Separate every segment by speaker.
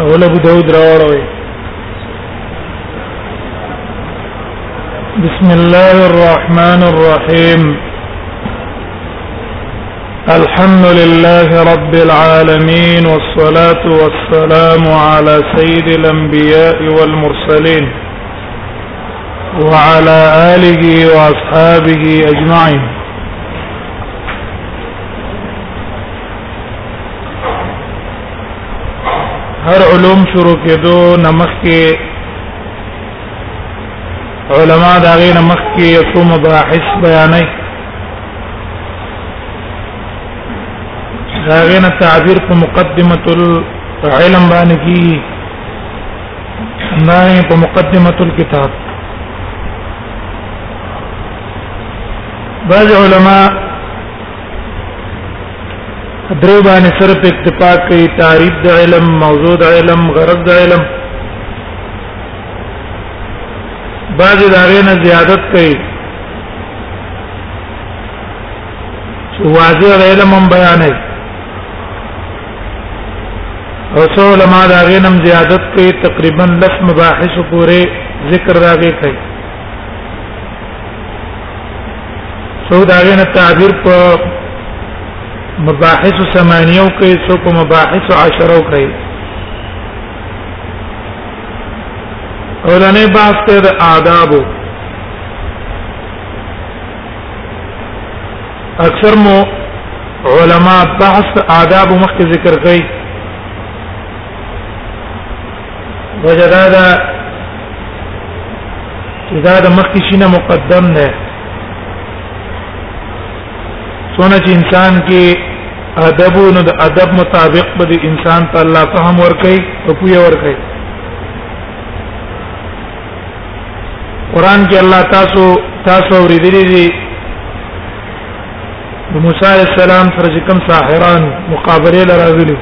Speaker 1: اول ابو داود راوي بسم الله الرحمن الرحيم الحمد لله رب العالمين والصلاه والسلام على سيد الانبياء والمرسلين وعلى آله وأصحابه أجمعين هر علوم شروع کېدو نمخ کې علما دا غي نمخ کې څو مباحث بیانې دا غي نه تعبیر په مقدمه العلم باندې کې همدارنګه په مقدمه الكتاب بعض علما درو باندې سره په اتفاق کوي تعریف د علم موضوع د علم غرض د علم بعض داغه نه زیادت کوي چې واضح علم هم بیانې او څو علما دا غینم زیادت کوي تقریبا لس مباحث پورې ذکر راغی کوي څو دا غینه تعبیر په مباحث ثمانیه کوي څو په مباحث عشره کوي اولنې بحث ته آدابو اکثر مو علما بحث آداب مخکې ذکر کوي وجدا دا چې دا د مخکې شینه مقدم نه سونه چې انسان کې ادب نو د ادب مطابق به انسان ته الله فهم ورکړي او پوهه ورکړي قران کې الله تاسو تاسو ورېدلې دي د موسی عليه السلام سره چې کوم ساحران مقابله لراغلي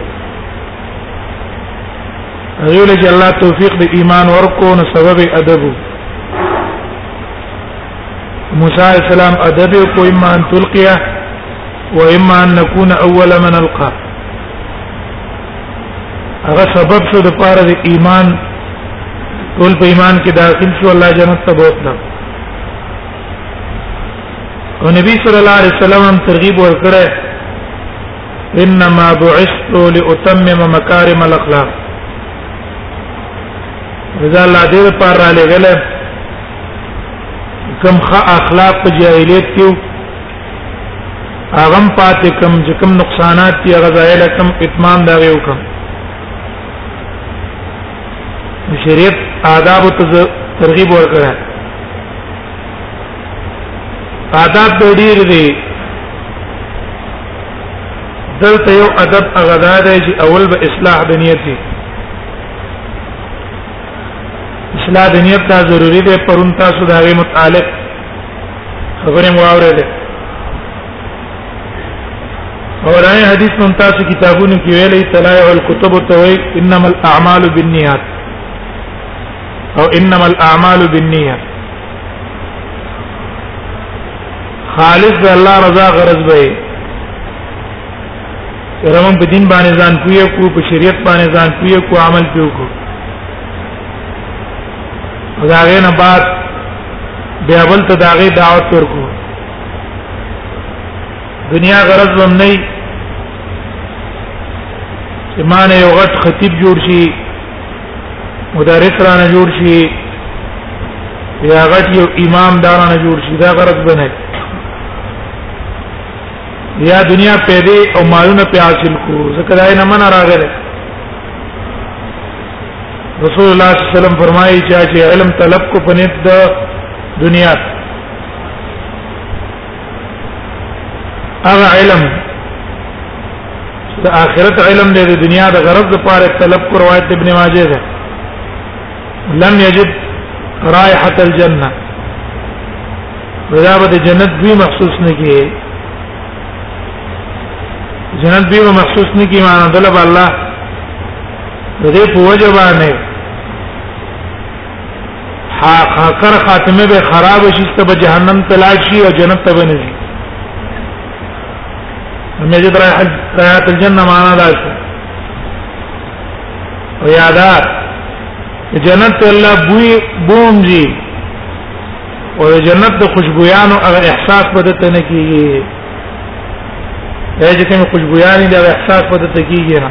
Speaker 1: هغه له الله توفیق د ایمان ورکو نو سبب ادب موسی عليه السلام ادب کو اما ان تلقيه واما ان نكون اول من القى هغه سبب شو د پاره د ایمان ټول په ایمان کې داخل شو الله جنت ته بوتله او نبی صلی الله علیه وسلم هم ترغیب ورکړه انما بعثت لاتمم مکارم الاخلاق رضا الله دې پر را لګل کم خ اخلاق په جاهلیت کې اغم پاتې کم چې کم نقصانات دي هغه ځای له کم اتمام دا ویو کم شریعت آداب ته ترغیب ورکړه آداب به ډیر دي دلته یو ادب هغه دا دی چې اول به اصلاح د نیت دی اصلاح د نیت دا ضروری دی پرون تاسو دا غي متعلق خبره مو اورېده اورای حدیث مون تاسو کتابونو کې ویلي تلای او الكتب توي انما الاعمال بالنیات او انما الاعمال بالنیات خالص الله رضا غرض به رمم په دین باندې ځان کوی کو په شریعت باندې ځان کوی کو عمل پیو کو دا غینه بعد بیا بل ته داغه دعوت ورکو دنیا غرض هم نه چې مان یو غټ خطیب جوړ شي مدرس رانه جوړ شي یا غټ یو امام دارانه جوړ شي دا غرض بنه یا دنیا پیدا او مالونه په حاصل کو ذکر آی نه من راغله رسول الله صلی الله علیه وسلم فرمایي چې علم طلب کو پنيت د دنیا هغه علم د آخرت علم دی د دنیا د غرض لپاره طلب کو روایت ابن ماجه ده لم یجد رائحه الجنه ودا به جنت به محسوس نه کی جنت به محسوس نه کی معنا دلب الله د دې په وجه باندې خاکر خاتمه به خراب شي ست به جهنم ته لاړ شي او جنت ته بنځي هم یې درای حیات الجنه معنا ده او یادا جنت ته الله بوې بومږي او جنت د خوشبویانو هغه احساس بده ته نه کیږي دا چې کوم خوشبویان دي هغه احساس بده ته کیږي نه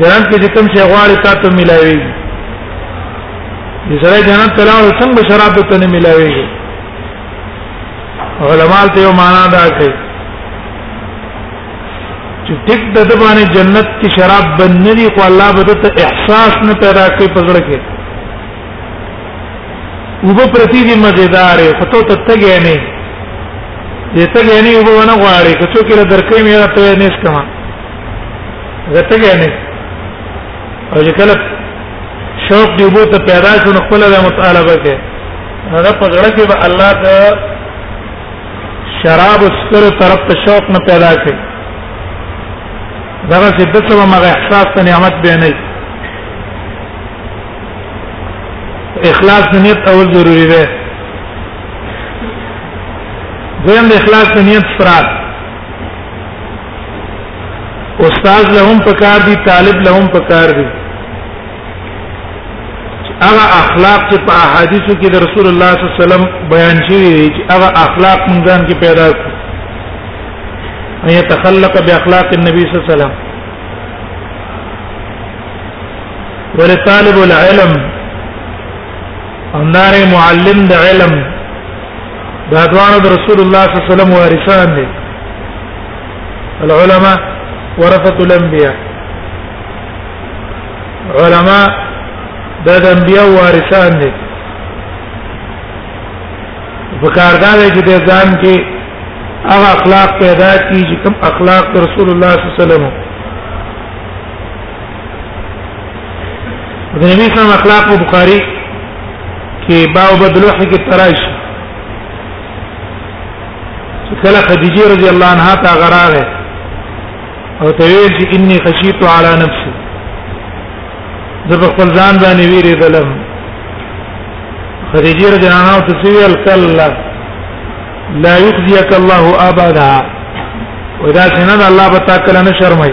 Speaker 1: جنت کې کوم شی غواړي تا ته ملاوي دي سره جنت ته لاړ څنګه شراب ته نه ملاوي علماء ته یو معنا دا کوي چې ټیک د باندې جنت کې شراب بند نه دي خو الله به ته احساس نه پیدا کوي په زړه کې وګ پرتی دي مزیدار خو ته تګې نه دې تګې نه وګ ونه غواړي که څوک درکې مې راته نه اسکما زته ګنه او چې کله شوق دی وو ته پیدا شو نو خپل د مطالبه کې هغه په غړ کې به الله ته شراب اسکر طرف ته شوق نه پیدا کړي دغه چې د څه مغه احساس ته نعمت به نه اخلاص نیت اول ضروری ده دویم د اخلاص نیت سره استاد له هم پکار دي طالب له هم پکار دي هغه اخلاق چې په احادیثو کې د رسول الله صلی الله علیه وسلم بیان شوی دی چې هغه اخلاق مونږ ځان کې پیدا کړو ان يتخلق باخلاق النبي صلی الله علیه وسلم ولطالب العلم اندار معلم د علم دا دواړه د رسول الله صلی الله علیه وسلم وارثان دي العلماء ورثه الانبیاء علماء د انبیاء وارثان دي فکر دا دی چې د ځان کې هغه اخلاق پیدا کی چې کوم اخلاق د رسول الله صلی الله علیه وسلم د نبی صلی الله علیه وسلم اخلاق په بخاری کې باو بدلوح کې تراش چې کله خدیجه رضی الله عنها تا غراغه او ته ویل چې انی خشیت علی نفسی زه په خپل ځان باندې ویری دلم خدیجه رضی الله عنها تسویل کلا لا یخزیک الله ابدا ودا سنن الله بتاکل نه شرمای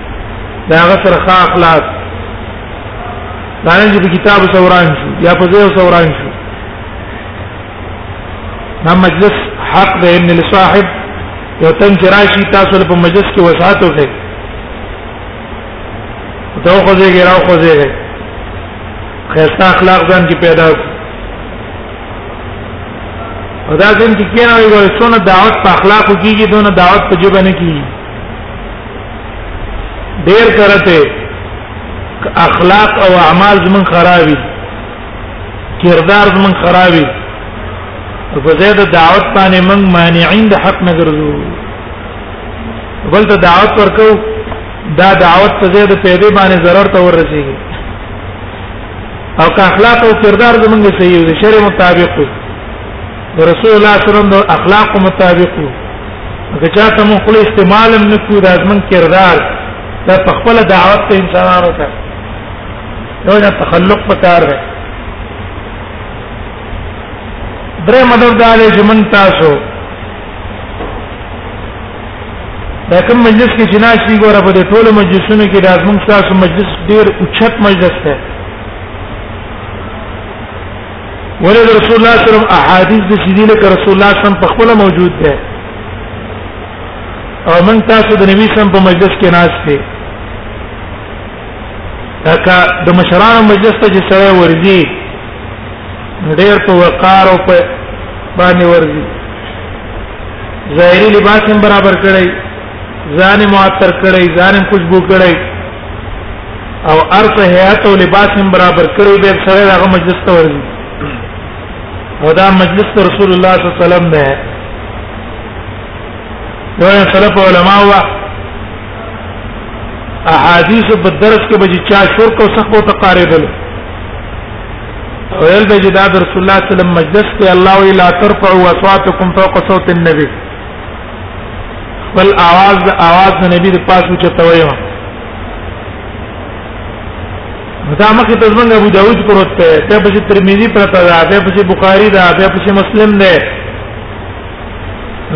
Speaker 1: دا هغه سره ښه اخلاق دا نه چې په کتاب سوران شو یا په ځای سوران شو دا مجلس حق دی ان لصاحب یو تن چې راشي تاسو په مجلس کې وسعت وکړي دا خو دې ګراو خو دې خیرسته اخلاق ځان کې پیدا کړو او دا ځین کې کینه وي څونه دعوت په اخلاقو کیږي دونه دعوت په جبه نه کیږي ډیر کرته اخلاق او اعمال زمون خرابي کردار زمون خرابي په زیاده دعوت باندې موږ مانعين د حق نه ګرځو بل ته دعوت ورکو دا دعوت په زیاده پیدا باندې ضرر ته ورسیږي او که اخلاق او کردار زمونږ صحیح وي شرع مطابق وي رسول الله صلی الله علیه وسلم د اخلاق مطابق یو که چاته مون خپل استعمال هم نکو د ازمن کردار دا په خپل دعوت ته انسانانو ته یو نه تخلق پکار دی درې مدد دالې چې من تاسو دا کوم مجلس کې چې ناشي ګوره په ټولو مجلسونو کې د ازمن تاسو مجلس ډیر اوچت مجلس دی ولې رسول الله صلی الله علیه وسلم احادیث د چې دینه رسول الله صلی الله علیه وسلم په خپل موجود ده او من تاسو د نبی سم په مجلس کې ناز دي دا د مشرانو مجلس ته چې سره ورځي ډېر په وقار او په باندې ورځي ظاهري لباس هم برابر کړی ځان معطر کړی ځان خوشبو کړی او ارث حیات او لباس هم برابر کړی به سره هغه مجلس ته ورځي او دا مجلس ته رسول الله صلی الله علیه وسلم نه یو سلف علماء وا احادیث په درس کې به چا شرک او سخو ته قاریدل ویل به جدا رسول الله صلی الله علیه وسلم مجلس کې الله وی لا ترفعوا اصواتکم فوق صوت النبي بل आवाज د आवाज د نبی د پاسو چته وایو دا مخه ته څنګه ابو داوود پروت ته ته په ترمذی پرته ده ته په بخاری ده ته په مسلم ده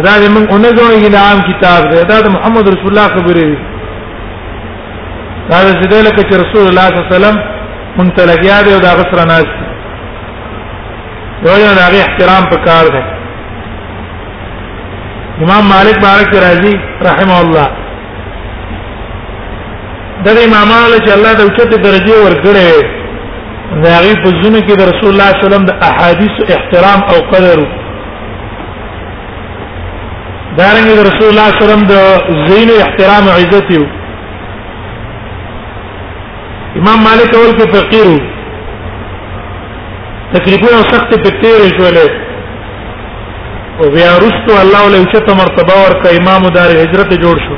Speaker 1: دا د من اونې زونه کې عام کتاب ده دا د محمد رسول الله خبرې دي دا د دې لکه چې رسول الله صلی الله علیه وسلم مونږ ته لګیا دی او دا غسر ناس دی یو یو د احترام په کار دی امام مالک بارک رازی رحمه الله د امامانو چې الله د اوچته درجه ورکړي دا غي په زونه کې د رسول الله صلی الله علیه وسلم د احادیث احترام او قدر دا رنګ د رسول الله صلی الله علیه وسلم د زین احترام او عزت یو امام مالک اول کې فقیر تکلیفونه سخت په تیر شولې او بیا رستو الله له چته مرتبه ورکا امام دار هجرت جوړ شو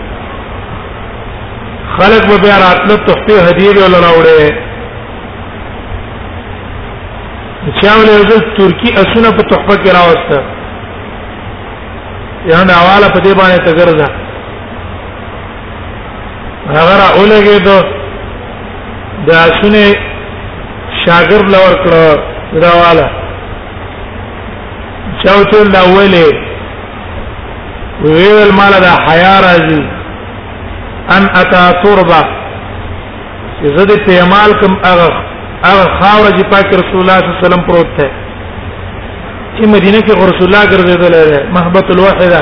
Speaker 1: خلق به بیا راتله تحفه هدیه ولا راوړې چاوله یو ترکی اسونه په تحفه کې راوسته یعنی حواله په دې باندې تګرځه هغه را اولګې دوه دا سونه شاګرد لور کړو دا والا چاوته دا ویلې ویل مال دا حیا راځي ان اتا تربه زه دې په مال کوم هغه هغه خاور چې پاک رسول الله صلی الله علیه وسلم پروت دی چې مدینه کې رسول الله ګرځیدل دی محبت الوحده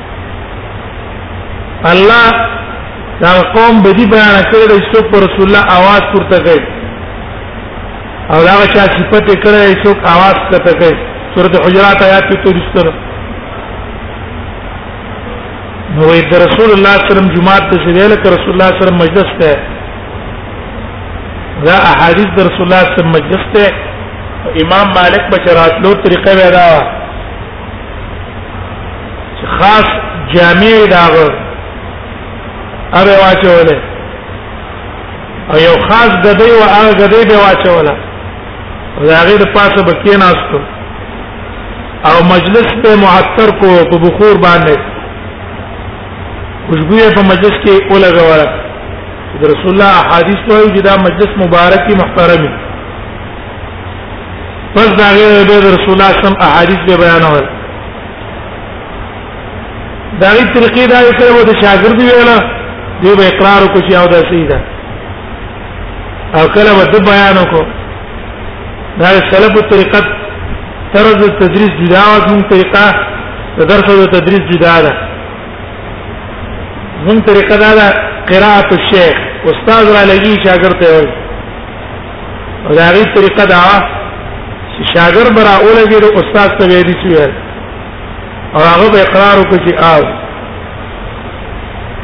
Speaker 1: الله دا قوم به دي بیان کړی د څوک پر رسول الله आवाज پورته کوي او دا چا صفت کړی څوک आवाज کته کوي سورۃ حجرات آیات 33 نو د رسول الله صلی الله علیه وسلم جمعه ته ویل ک رسول الله صلی الله علیه وسلم مجلس ته دا احادیث د رسول الله صلی الله علیه وسلم مجلس ته امام مالک بچرات لو طریقه ودا خاص جامع داغه اره واچوله او یو خاص غدی او هغه غدی به واچوله دا هغه د پاسه بکې ناستو او مجلس په معطر کو په بخور باندې خوشبو په مجلس کې ولګوله د رسول الله احادیث وایي چې دا مجلس مبارکي محترمي پس دا غیر به رسول الله سم احادیث به بیانول دا غي طریقې دا یې سره د شاګرد ویلا دی به اقرار کو چې او دا سیدا او کله به د بیان کو دا سلب طریقت طرز تدریس جدا او کوم طریقه د درس او تدریس جدا ده زم طریقه دا ده قراءه الشیخ استاد را لګي شاګرد ته او دا غي طریقه دا چې شاګر برا اولګي د استاد ته ویلي شي او هغه به اقرار وکړي چې آو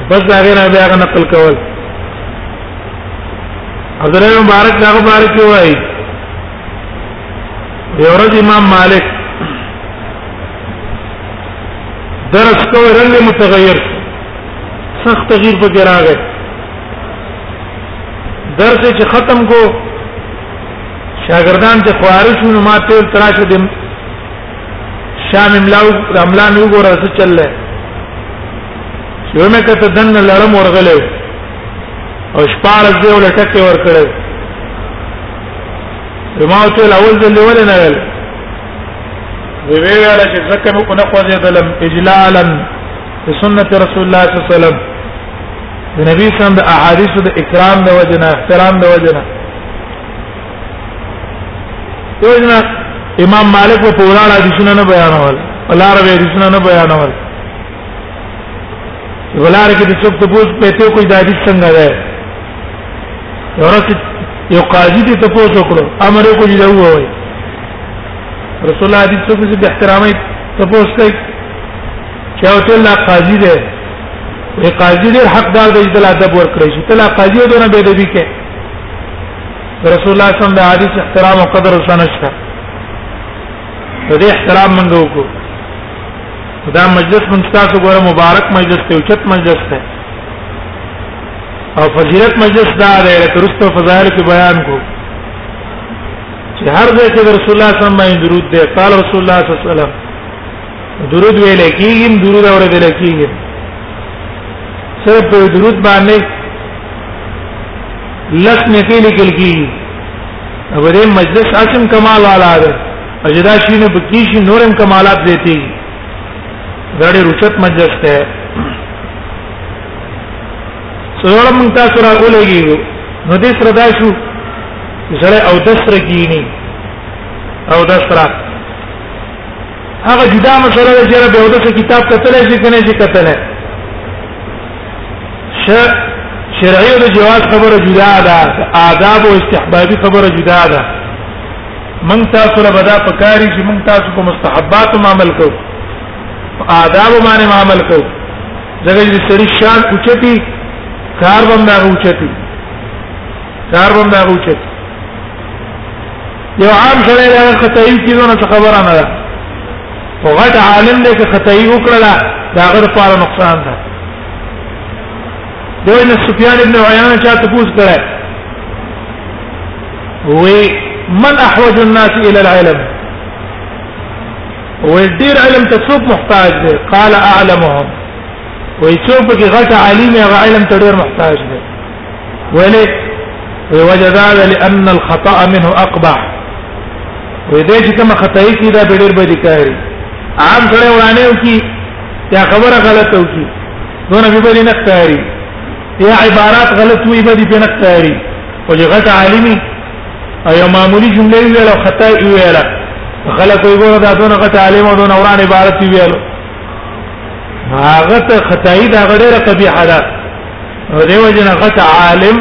Speaker 1: بس دا غي نه بیا نقل کول عبد الله مبارک دا مبارک وایي یو ورځ امام مالک درس کوي رنګ متغیر سخت تغییر پکې راغی درس چې ختم کو شاګردان چې خوارش نو ما ته تراشه دي شام املاو املان یو ګور څه چل لې یو مې کته دن لړم ورغلې او شپار دې ول ټکه ور کړې ما ته اول ځل ول نه ویل وی ویل چې زکه مو کو نه خوځې دلم اجلالا سنت رسول الله صلی الله علیه وسلم د نبی صلی الله علیه وسلم د احادیث د اکرام د وجنه احترام د وجنه وجنه امام مالک په ولاړ حدیثونه نه بیانول ولار به حدیثونه نه بیانول ولار کې د څوک ته پوښت پېته کوئی د حدیث څنګه ده ورته یو قاضي دې ته پوښت وکړو امر یې کوی دا وایي رسول الله حدیث څوک چې د احترامي ته پوښت کوي چې او ته الله قاضي ده وی قاضي ډیر حقدار دی چې ادب ورکړي شي تلا قاضي دونه به ادبي کې رسول الله صلی الله علیه وسلم د حدیث احترام او قدر وسنشته په دې احترام موږ وکړو دا مجلس موږ تاسو ګوره مبارک مجلس ته اوچت مجلس ته او فضیلت مجلس دا دی چې رسول فضایل کې بیان کو چې هر ځای کې رسول الله صلی الله علیه وسلم درود دی قال رسول الله صلی الله علیه وسلم درود ویل کیږي درود اوریدل کیږي صرف په درود باندې لس نتی لیکل کیږي او دې مجلس اسم کمال والا ده اجدا شینه بکیش نورم کمالات دیتی غړي رچت مجلس ته سره مونږ تاسو را ولګي نو دې سره دا شو سره او دسر کینی او دسر هغه جدا مسله ده چې رب یو دغه کتاب کتلای شي کنه شي کتلای ش شرعي او جواز خبره جدا ده آداب او استحبابي خبره جدا ده من تاسو له بدا پکاري چې من تاسو کو مستحبات ما عمل کو آداب باندې ما عمل کو ځکه چې سړي شان اوچتي کار باندې اوچتي کار باندې اوچتي یو عام سره دا خدای کیدو نه خبره نه ده او غټ عالم دې که خدای وکړه دا غره لپاره نقصان ده دوی نه سفیان ابن عیان چا تفوز کړه وی من احوج الناس الى العلم ودير علم تسوق محتاج دي قال اعلمهم ويسوق بك غټ عالم يا علم تدير محتاج دي ولی وجد هذا لان الخطا منه اقبح وې دې چې کوم خطا یې کیدا به ډېر به دي کاری عام سره ورانه وکي یا خبره غلطه وکي دونه به بری نه کاری یا عبارات غلط وي به دي نه کاری او چې غلط عالمي او یو معمولی جمله ویل او خطا ویل خلک وي ګوره دا دونه غلط عالم او دونه ورانه عبارت ویل هغه ته خدای دا غډه قبیحه ده دیو جن غت عالم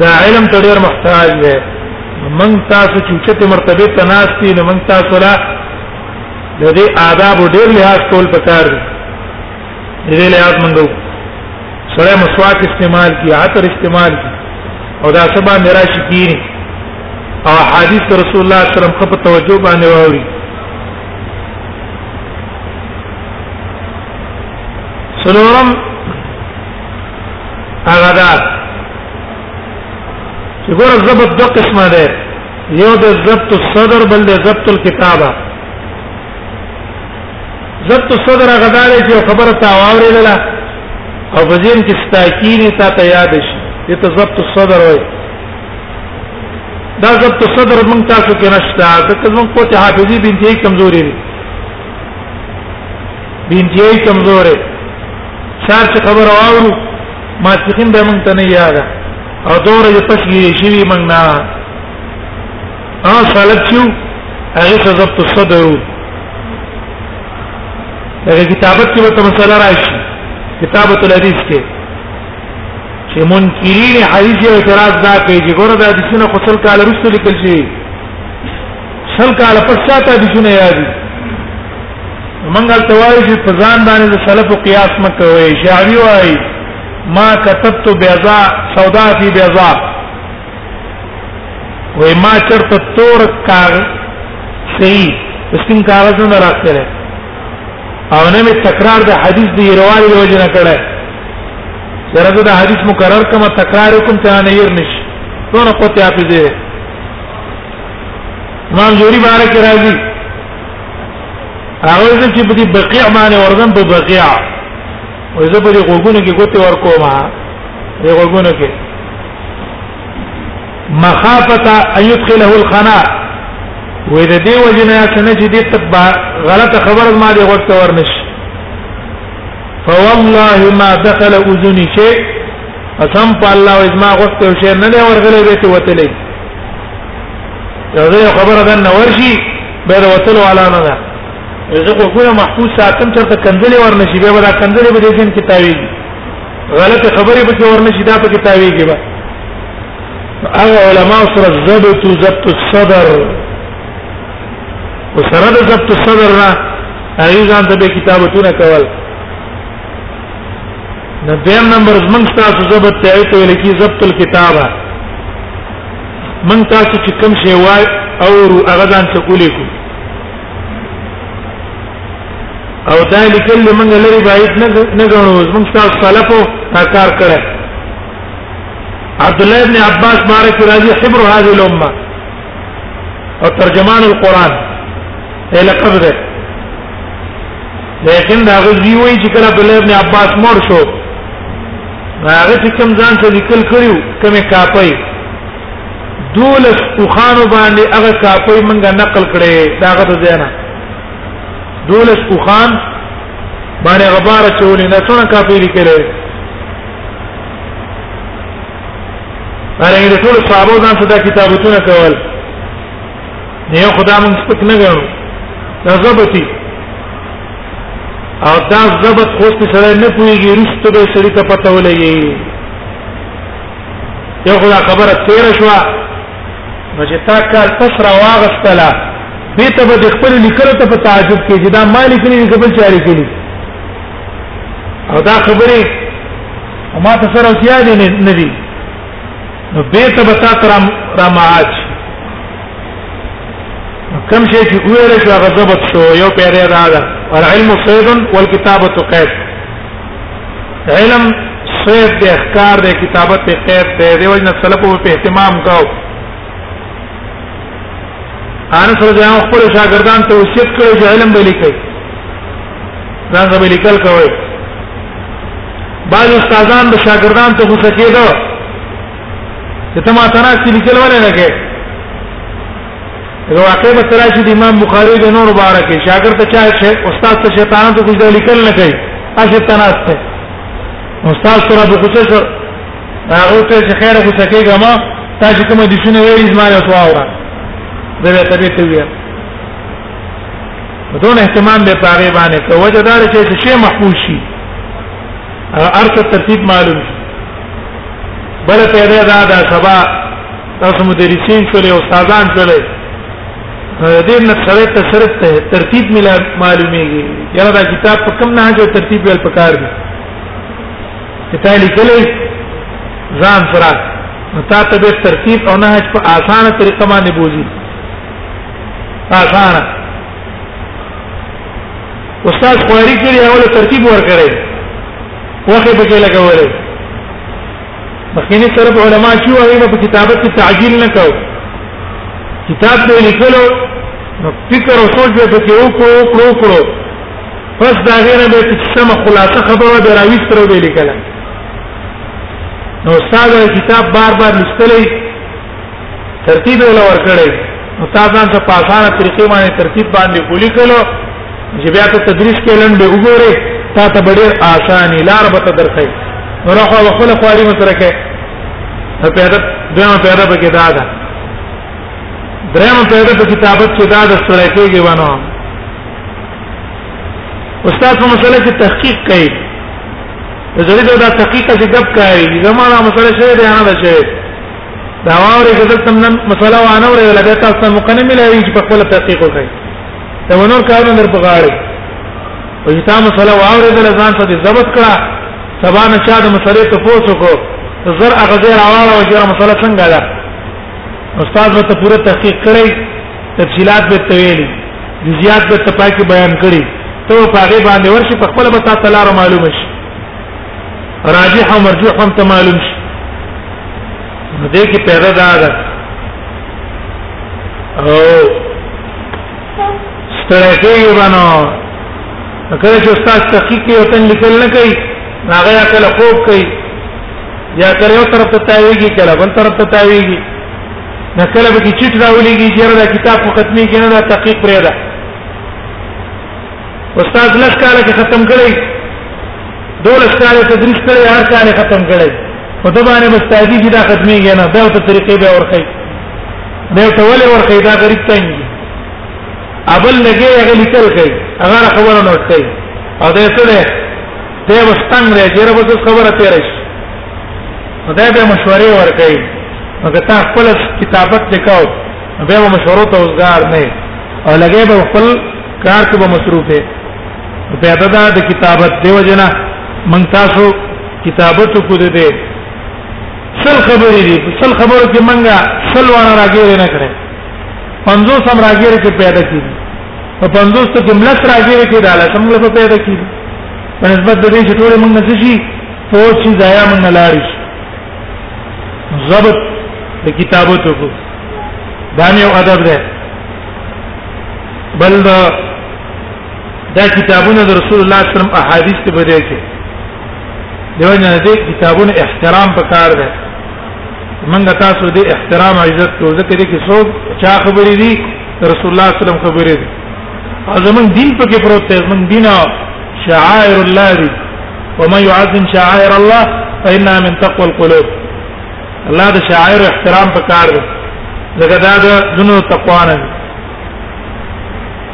Speaker 1: دا علم ته ډیر محتاج دی من تاسو چې چته مرتبه تناستی نه من تاسو لا د دې آداب ډیر لحاظ کول پکار دی دې لحاظ منګو سره مسواک استعمال کی عطر استعمال کی او دا سبا میرا شکیر او حدیث رسول الله صلی الله علیه وسلم خپ توجه باندې ووري سلورم هغه دا چې ګور ضبط دوه قسمه ده یو د ضبط الصدر بل د ضبط الكتابه ضبط الصدر هغه دا دی چې خبره تا واورېدله او په ځین کې ستاکینی تا ته یاد شي دې ته ضبط الصدر وایي دا ضبط الصدر موږ تاسو کې نشته ځکه موږ کوته حافظي بنتي کمزوري دي د انتهایی کمزورې سار چې خبر واورو ما څخین به مونږ ته نه یاد او دور یې پس یې شي مونږ نه ا سالک شو هغه څه ضبط صدر هغه کتابت کې به مسله راشي کتابت الحديث کې چې منکرین حدیث اعتراض دا کوي چې ګوره دا د سینه خپل کال رسول لیکل شي سل کاله پس چاته دي شنو یادي منګل توای چې په ځان باندې د سلف قیاس مکه وي شعبي وای ما كتبت بيضاء سودا في بيضاء وای ما چرته تور کار صحیح سپین کاغذ نه راکړل او نه می تکرار د حدیث دی روایت دی وجه نه کړه سره دا حدیث مکرر کما تکرار کوم ته نه ير نش څونه قوت حافظه امام زوري بارک راځي هغه ځکه چې په دې بقیع باندې وردم په بقیع وې زه په دې غوګونو کې ګوتې ورکوم دې غوګونو کې مخافه ان يدخله الخناء وې د دې وجنه څنګه چې دې تبا غلطه خبر ما دې ورته ورنش فوالله ما دخل اذني شيء قسم په الله اجماع وخت او شی نه ورغلې دې ته وتلې یو ځای خبره ده نه ورشي به د وتلو علا نه ده زه خو کومه محفوظ ساتم چې ته کنځلې ورنشي به دا کنځلې به دې ځین کتابي غلط خبرې به کې ورنشي دا په کتابي کې به هغه علما سره ضبط ضبط الصدر وسره ضبط الصدر نه هغه ځان ته به کتابتونه کول نو دیم نمبر زمنګ تاسو ضبط ته ایت ویل کی ضبط الكتابه من تاسو چې کوم شی وای او رو هغه ځان ته کولې کو او دا لیکل موږ لري باید نه نه غنو موږ تاسو سلفو کار کړه عبد الله ابن عباس بارک راضي حبر هذه الامه او ترجمان القرآن ته لقب ده لیکن دا غزي وی چې کله عبد الله ابن عباس مور شو هغه چې کوم ځان ته لیکل کړیو کومه کاپي دولس اوخانو باندې هغه کاپي منګه نقل کړي داغه ته زینا دولس اوخان باندې غبار چولې نه څونه کاپي لیکلې هرنګ د ټول صحابه ځان څخه دا کتابونه کول نه یو خدای مونږ سپک نه غواړو دا ضبطي او دا ضبط خو څه سره نه پويږي رښتو به سړی ته پته ولګي یو خدای خبره تیر شو نو چې تا کار پس را واغستله به ته به خپل لیکلو ته په تعجب کې چې دا مالک نه قبل چاري کړي او دا خبره ما ته سره اوسیا دي نه دي نو به ته بتا تر را ماج کم شي چې ویل شو هغه ضبط شو یو پیری را ده والعلم صيد والكتابه قيد علم صيد د احکار د کتابت قید دی دیو جن سلف په اهتمام کاو ان سره د خپل شاګردان ته وصیت کړی چې علم به لیکي دا به لیکل کوي بعض استادان د شاګردان ته غوسه کېدو چې ته ما سره چې لیکل ولې نه کې واقع به ترای چې امام بخاری د نور مبارک شاګرد ته چا شي استاد ته شیطان ته کوم لیکل نه کوي اشه تناسته استاد سره به غوسه هغه ته چې خیر غوسه کېږه ما تا چې کوم دي شنو ویل زما یو تواوره زه به تبي ته ویم بدون اهتمام به پاره باندې ته وجه دار چې شی محفوظ شي ارث ترتیب معلوم شي بل ته دا دا, دا سبا تاسو مدرسین شولې استادان شولې دې نه سره ته سره ترتیب ملا معلومیږي یاره دا کتاب په کوم نه جو ترتیب ول پکار دي چې تا لیکلې ځان سره نو تا ته به ترتیب او نهج په اسانه طریقه باندې بوزي اسانه استاد خواري کړی اوله ترتیب ورکړي وخت به کې لګولې مخکینی طرف علما چې وایي په کتابت کې تعجیل نه کو کتاب به لیکلو نو فکر او سوچ به کې وکړو وکړو وکړو پس دا غیره به چې سم خلاصه خبره به راويستر به لیکل نو استاد کتاب بار بار لستلې ترتیب ولا ور کړی نو تاسو ځان په اسانه طریقې باندې ترتیب باندې کولی کلو چې بیا ته تدریس کې لن به وګوره تا ته ډېر اسانه لار به ته درخې نو راخو خپل خواري مترکه په پیدا دغه پیدا په کې دا ده درېم پیدا په کتابت کې دا د سره کېږي ونه استاد په مسله کې تحقیق کوي زړه دا تحقیق چې دب کوي زموږه مسله شوی دی نه شوی دا واره چې تم نن مسله و نه ورې لګا تاسو مقنه ملایي چې په خپل تحقیق وکړي دا ونور کار نه په غاړه او چې تاسو مسله و اورې د ځان څخه ضبط کړه سبا نه چا د مسلې ته پوسو کو زر اغزه راواله او چې مسله څنګه ده استاد به ته پوره تحقیق کړی تفصيلات به تویلي جزئیات به تپاکي بیان کړي ته په هغه باندې ورشي په خپل بتا تلار معلوم شي راجح او مرجوح هم ته معلوم شي نو دې کې پیدا دا ده او ستړی کېږي باندې کله چې استاد تحقیق یو تن لیکل نه کوي هغه یا کله خوب کوي یا کله یو طرف ته تاویږي کله بل طرف ته تاویږي دا کله به چټ راولېږي چې دا کتاب په ختمي کې نه دا تحقیق پرې ده استاد لس کاله کې ختم کړی دولس کاله تدریس کړی هر کاله ختم کړی په دې باندې مستعدی چې دا ختمي کې نه دا ته طریقې به ورخی دا ته ولې ورخی دا غریب تنګي ابل لګي هغه لیکل کوي هغه خبره نوټ کوي او دا څه ده ته وستنګ دی چې رب خبره تیرې خدای به مشورې ورکړي مګر تا خپل کتابت لیکاو به مشورو ته وزګار نه او لګي به خپل کار کې به مصروف دی په ادا د کتابت دیو جنا من تاسو کتابت کو دې دې سل خبرې دي سل خبرو کې منګه سل وانه راګیر نه کړي 50 هم راګیر کې پیدا کیږي په 50 ته جمله راګیر کې داله څنګه په پیدا کیږي په نسبت د دې چې ټول موږ نشي پوچی ځای من لاړش ضبط د کتابت کو دا یو ادب ده بل دا دا کتابونه د رسول الله صلی الله علیه وسلم احادیث ته بده کې دیو نه دې کتابونه احترام پکار ده منګه تاسو دې احترام عزت کو ذکر کې څوک چا خبرې دي رسول الله صلی الله علیه وسلم خبرې دي زمون دین په کې پروت دی زمون دین شعائر الله دی ومن يعظم شعائر الله فإنها من تقوى القلوب الله د شعائر احترام په کار دی زګه دا د دنو تقوا نه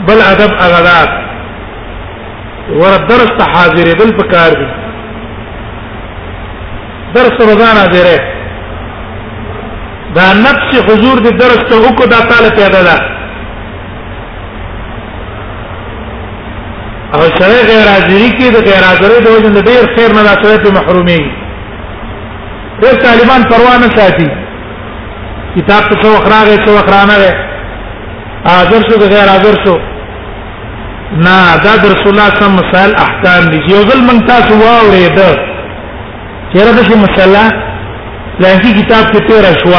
Speaker 1: بل ادب اغدار ور درس ته حاضر دل په کار دی درس روزانه حاضر دا نفس حضور د درس ته وکړه تعالی پیدا ده او سره غیر حاضری کې د غیر حاضری د وجه نه ډیر خیر نه لاسره ته محرومي ډیر طالبان پروا نه ساتي کتاب ته څو خراغه څو خرانه ده حاضر شو غیر حاضر شو نه دا رسول الله صلی الله علیه وسلم احکام دي یو ځل من تاسو واورې ده چیرې د شي مسله لکه کتاب کې تیر شو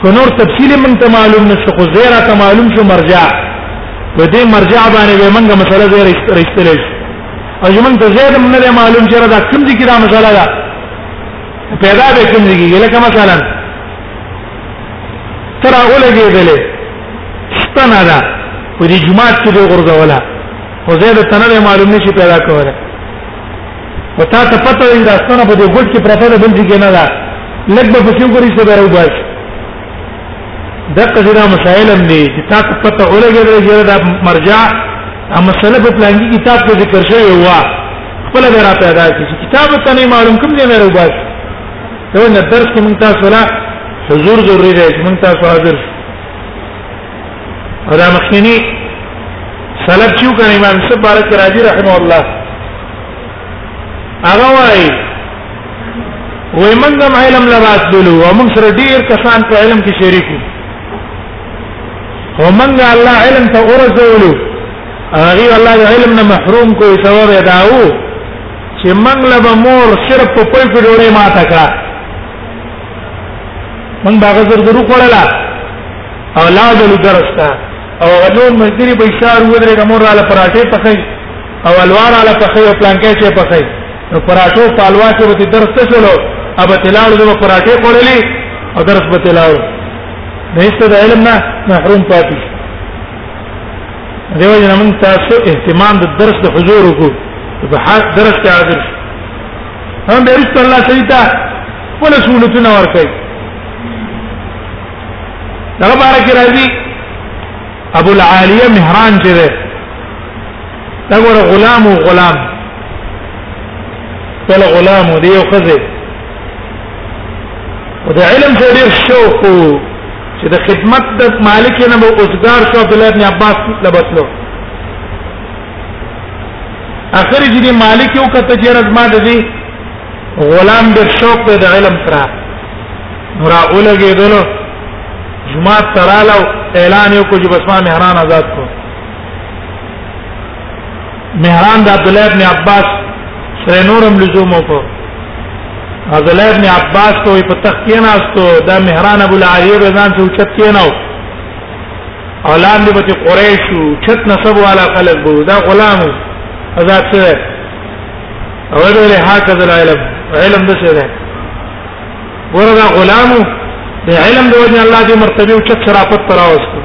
Speaker 1: خو نور تفصیل من ته معلوم نشو خو زیرا ته معلوم شو مرجع په دې مرجع باندې به موږ مسله زیر رښتل شي او موږ ته زیر من نه معلوم چیرې دا کوم دي کې دا مسله ده پیدا به کوم دي کې لکه مثلا تر اولګې دلې ستنه ده په دې جمعات کې به غرزوله خو زیر ته نه معلوم نشي پیدا کوله او تا ته پته وي دا ستنه په دې ګډ کې پرته ده بل ځای کې نه ده لږ به پسې وګورې چې به راوباش دغه ځای مسائل هم دي چې تا ته پته ولګېږي چې دا مرجع ا مسله په پلانګي کتاب کې ذکر شوی و خپل به را پیدا شي چې کتاب ته نه معلوم کوم ځای نه راوباش یو نه درس کې مونږ تاسو لا حضور ضروري دی مونږ تاسو حاضر شو او دا مخکنی سلف چې وکړ امام سبارک راضي رحمه الله هغه وايي وای موږ هم علم لباس دلو او موږ سره ډیر کسان په علم کې شریک دي او موږ الله علم ته ورزولو هغه الله د علم نه محروم کوي سبب داو چې موږ له مور صرف په پل کې ډوړې ماته کا موږ باغ زر درو کوله او لاګلو درس ته او غنور مزدری به اشاره ودرې کومور علی پراټه پخې او الوار علی پخې او پلانکې چې پخې نو پراټو پالوا کې به درس ته شلو اب تلاړو د پراټه کولې او درس به تلاړو نو هیڅ د علم نه محروم پاتې دیو جن موږ تاسو اهتمام د درس د حضور کو په حق درس کې حاضر هم به رسول الله صلی الله علیه وسلم ولا سولتنا ورکړي دغه بارک راځي ابو العالیه مهران چې ده دا ګور غلام او غلام ول غلام دی یو خزه او د علم سره ډیر شوق چې د خدمت د مالک نه به اوسګار شو عبد الله بن عباس لبسلو اخر چې دی مالک یو کته چې رزما د دې غلام د شوق د علم سره نورا اولګې دلو جمعه ترالو اعلان یو کو چې بس ما مهران آزاد کو مهران د عبد الله ابن عباس سره نورم لزوم کو عبد الله ابن عباس ته په تخت کې ناستو د مهران ابو العالی رضان څو چت کې ناو اولاد دی بچ قریش چت نسب والا خلق بو دا غلام آزاد سره اول له هکذا العلم علم د څه ده ورغه غلامو د علم د وجه الله دې مرتبه او چت شرافت پر اوسه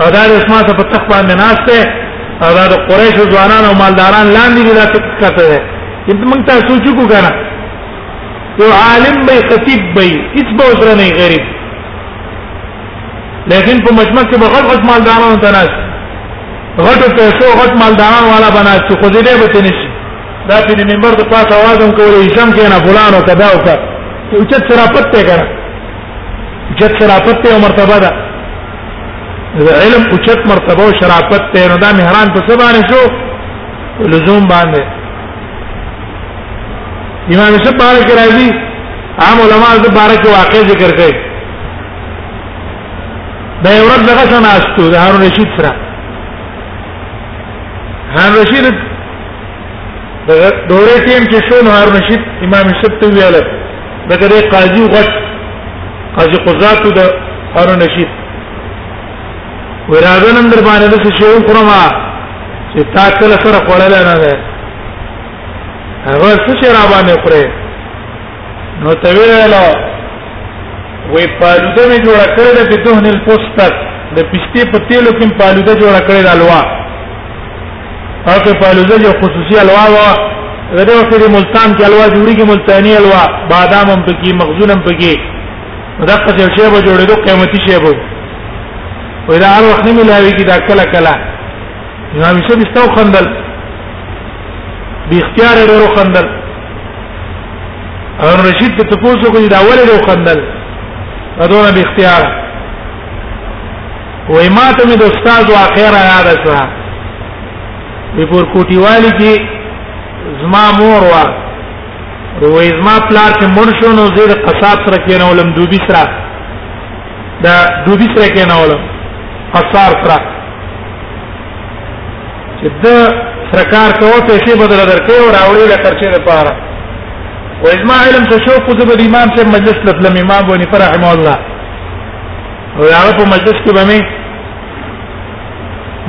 Speaker 1: او دا اسماء ته په تخوا نه ناشته او دا د قریش ځوانان او مالداران لاندې دي دا کته ده انت موږ ته سوچو کو کنه یو عالم به خطیب به هیڅ به وسره نه غریب لیکن په مجمع کې به غلط مالداران ته ناشته غټو پیسو غټ مالداران والا بناست خو دې به بته نشي دا په منبر د پاس आवाज هم کولې اسلام کې نه فلانو کدا او کا او چې شرافت ته کړه چې شرافت ته مرتبه ده علم او چې مرتبه او شرافت ته نو دا مهران په څه باندې شو لزوم باندې امام شپ باندې راځي عام علما د بارک واقع ذکر کوي دا یو ورځ دغه څنګه استو د هارون رشید سره هارون رشید د دورې ټیم چې شو نو هارون رشید امام یوسف ته ویل دغه د قاضي غټ قاضي قضات د هارون رشید وراده نن در باندې د شیو خرما چې تا کله سره خړل نه ده هغه څه چې را باندې خره نو ته ویل وې پالوده می جوړ کړل د دهن الفستق د پښتې په تیلو کې پالوده جوړ کړل الوا او که پالوده یو خصوصي الوا وا غره وخت د ملتان کې الوا جوړیږي ملتانی الوا بادام هم پکې مخزون هم پکې دغه څه شی به جوړېدو قیمتي شی به وې دا هر وخت نه ملاوي کې دا کله کله نو همیشه بيستو خندل بی اختیار ورو خندل هارون رشید ته تاسو کوی دا ولې لو خندل ادونه به اختیار وای ما ته مې د استاد واخره یاد شو په پور کوټی والی کې زما مور وا روي زما پلار چې مړ شو نو زیر قصاب سره کې نه ولم دوبي سره دا دوبي سره کې نه ولم قصار سره چې د سرکار کوه پیسې بدل درکې او راوړي له خرچې لپاره و اجماع علم ته شو خو زبر امام چې مجلس لتل امام بونی فرحم الله او هغه په مجلس کې باندې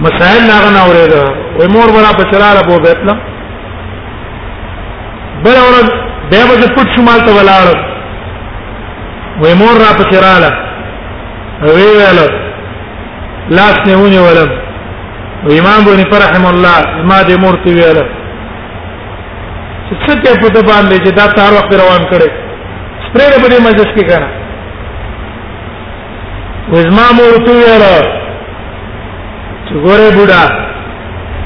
Speaker 1: مسائل نه غنا اورېدا و مور برا په چلاله په بیتلا بل اورد به به پټ شمال ته ولاړ و مور را په چلاله وی ویل لاس نه ونی ولم امام بن فرحم الله ما دې مورته ویل چې څه کې په د باندې چې دا تار وخت روان کړي سپرې په دې مجلس کې کنه وزما مورته ویل چې ګوره بوډا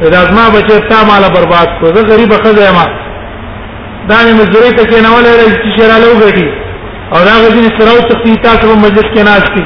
Speaker 1: دا زما بچی تا مال برباد کو زه غریب خزه ما دا مې مزوري ته کې نه ولې چې شراله وګټي او دا غوښنه سره او تختی تاسو په مجلس کې ناشتي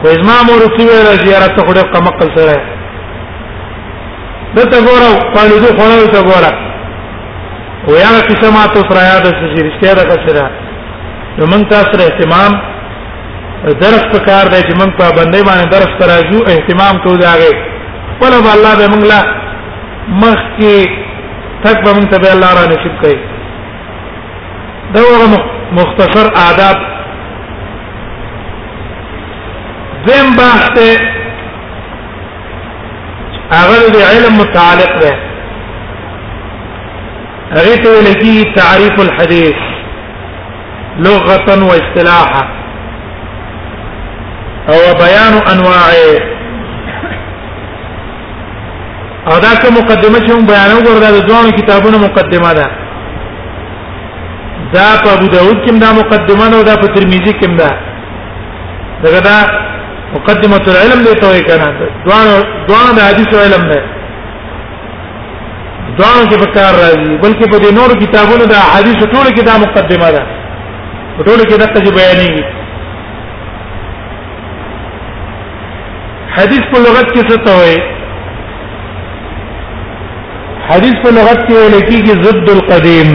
Speaker 1: خو زما مور چې ویل چې یاره ته خو ډېر کم عقل سره ده ته ګوره پاڼې دې خوړل ته ګوره و یا کیسه ما ته سره یاد شي رښتیا ده کسره نو موږ تاسو سره اهتمام درس په کار دی چې موږ په باندې باندې درس تراجو اهتمام کوو دا غي خپل به الله به موږ لا مخ کې تک به موږ ته به الله را نصیب کوي دا وره مختصر آداب دیم بحث ته هغه د علم متعلق ده هغه ته لګي تعریف الحديث لغه و اصطلاحا او بیان انواعه او دا کوم مقدمه چې موږ بیانو ګور دا د دوه کتابونو مقدمه ده دا په ابو داود کې دا مقدمه نه دا په ترمذی کې دا دغه دا مقدمه العلم دی ته کنه دوه دوه د حدیث علم نه دوه کې په کار راځي بلکې په دې نور کتابونو دا حدیث ټول کې دا مقدمه ده ټول کې دا څه بیانېږي حدیث په لغت کې څه ته وایي حدیث په لغت کې ویل کېږي ضد القدیم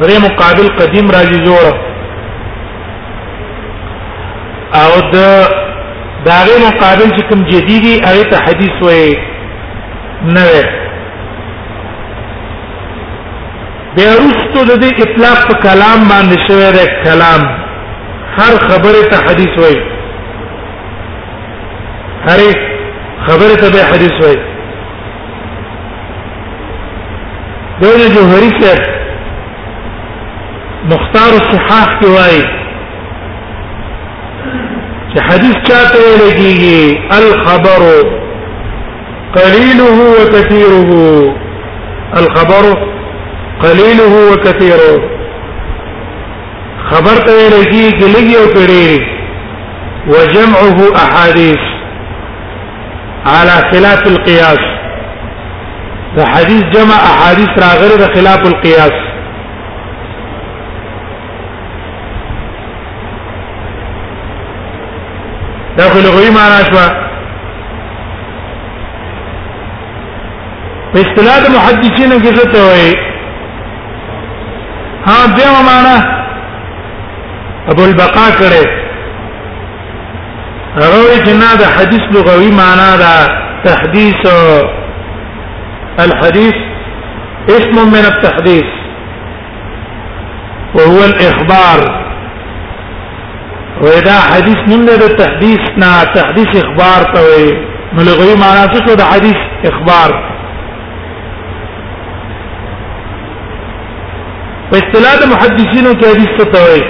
Speaker 1: درې مقابل قدیم راځي جوړ او د داغه مقابل چې کوم جديدي هغه ته حدیث وایي نه بیا رستو د دې اطلاق په کلام باندې شوی دی کلام هر خبره ته حدیث وایي هرې خبره ته به حدیث وایي دغه جوهری صاحب مختار الصحاح کې وایي چې حدیث چاته ویل کېږي الخبر قليله وكثيره الخبر قليله وكثيره خبر ته ویل کیږي چې لګي او کړي وجمعه احاديث على خلاف القياس د حدیث جمع احادیث راغره د خلاف القياس دا خو لغوي معنا شو په اصطلاح محدثینو کې څه ته وایي ها دیو معنا ابو البقاء کړه روي جنا د حدیث لغوي معنا دا تحديث الحديث اسم من التحديث وهو الاخبار ودا حدیث نوم ده تحديث نا تحديث اخبار ته نو لغوي معنا څه ده حديث اخبار په اصطلاح د محدثینو کې حدیث څه ته وایي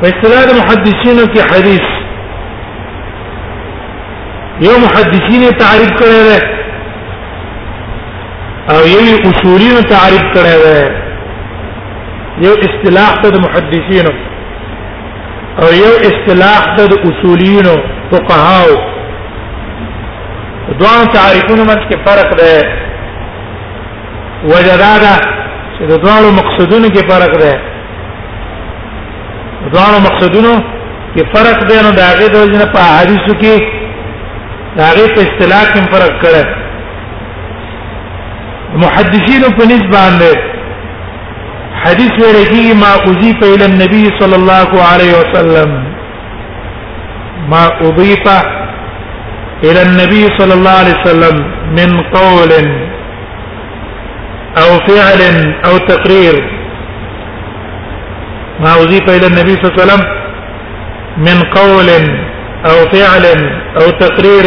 Speaker 1: په اصطلاح د محدثینو کې حدیث یو محدثین تعریف کړی دی او یو اصولین تعریف کړی دی یو اصطلاح ته د محدثینو او یو اصطلاح د اصولینو فقهاو دوه تعریفونو منځ کې فرق دی وجدادا چې د دوه مقصدونو کې فرق دی دوه مقصدونو کې فرق دی نو دا غي د وجنه په حدیثو کې دا غي په اصطلاح کې فرق کړی محدثینو په نسبت باندې حديث ورقي ما أضيف إلى النبي صلى الله عليه وسلم ما أضيف إلى النبي صلى الله عليه وسلم من قول أو فعل أو تقرير ما أضيف إلى النبي صلى الله عليه وسلم من قول أو فعل أو تقرير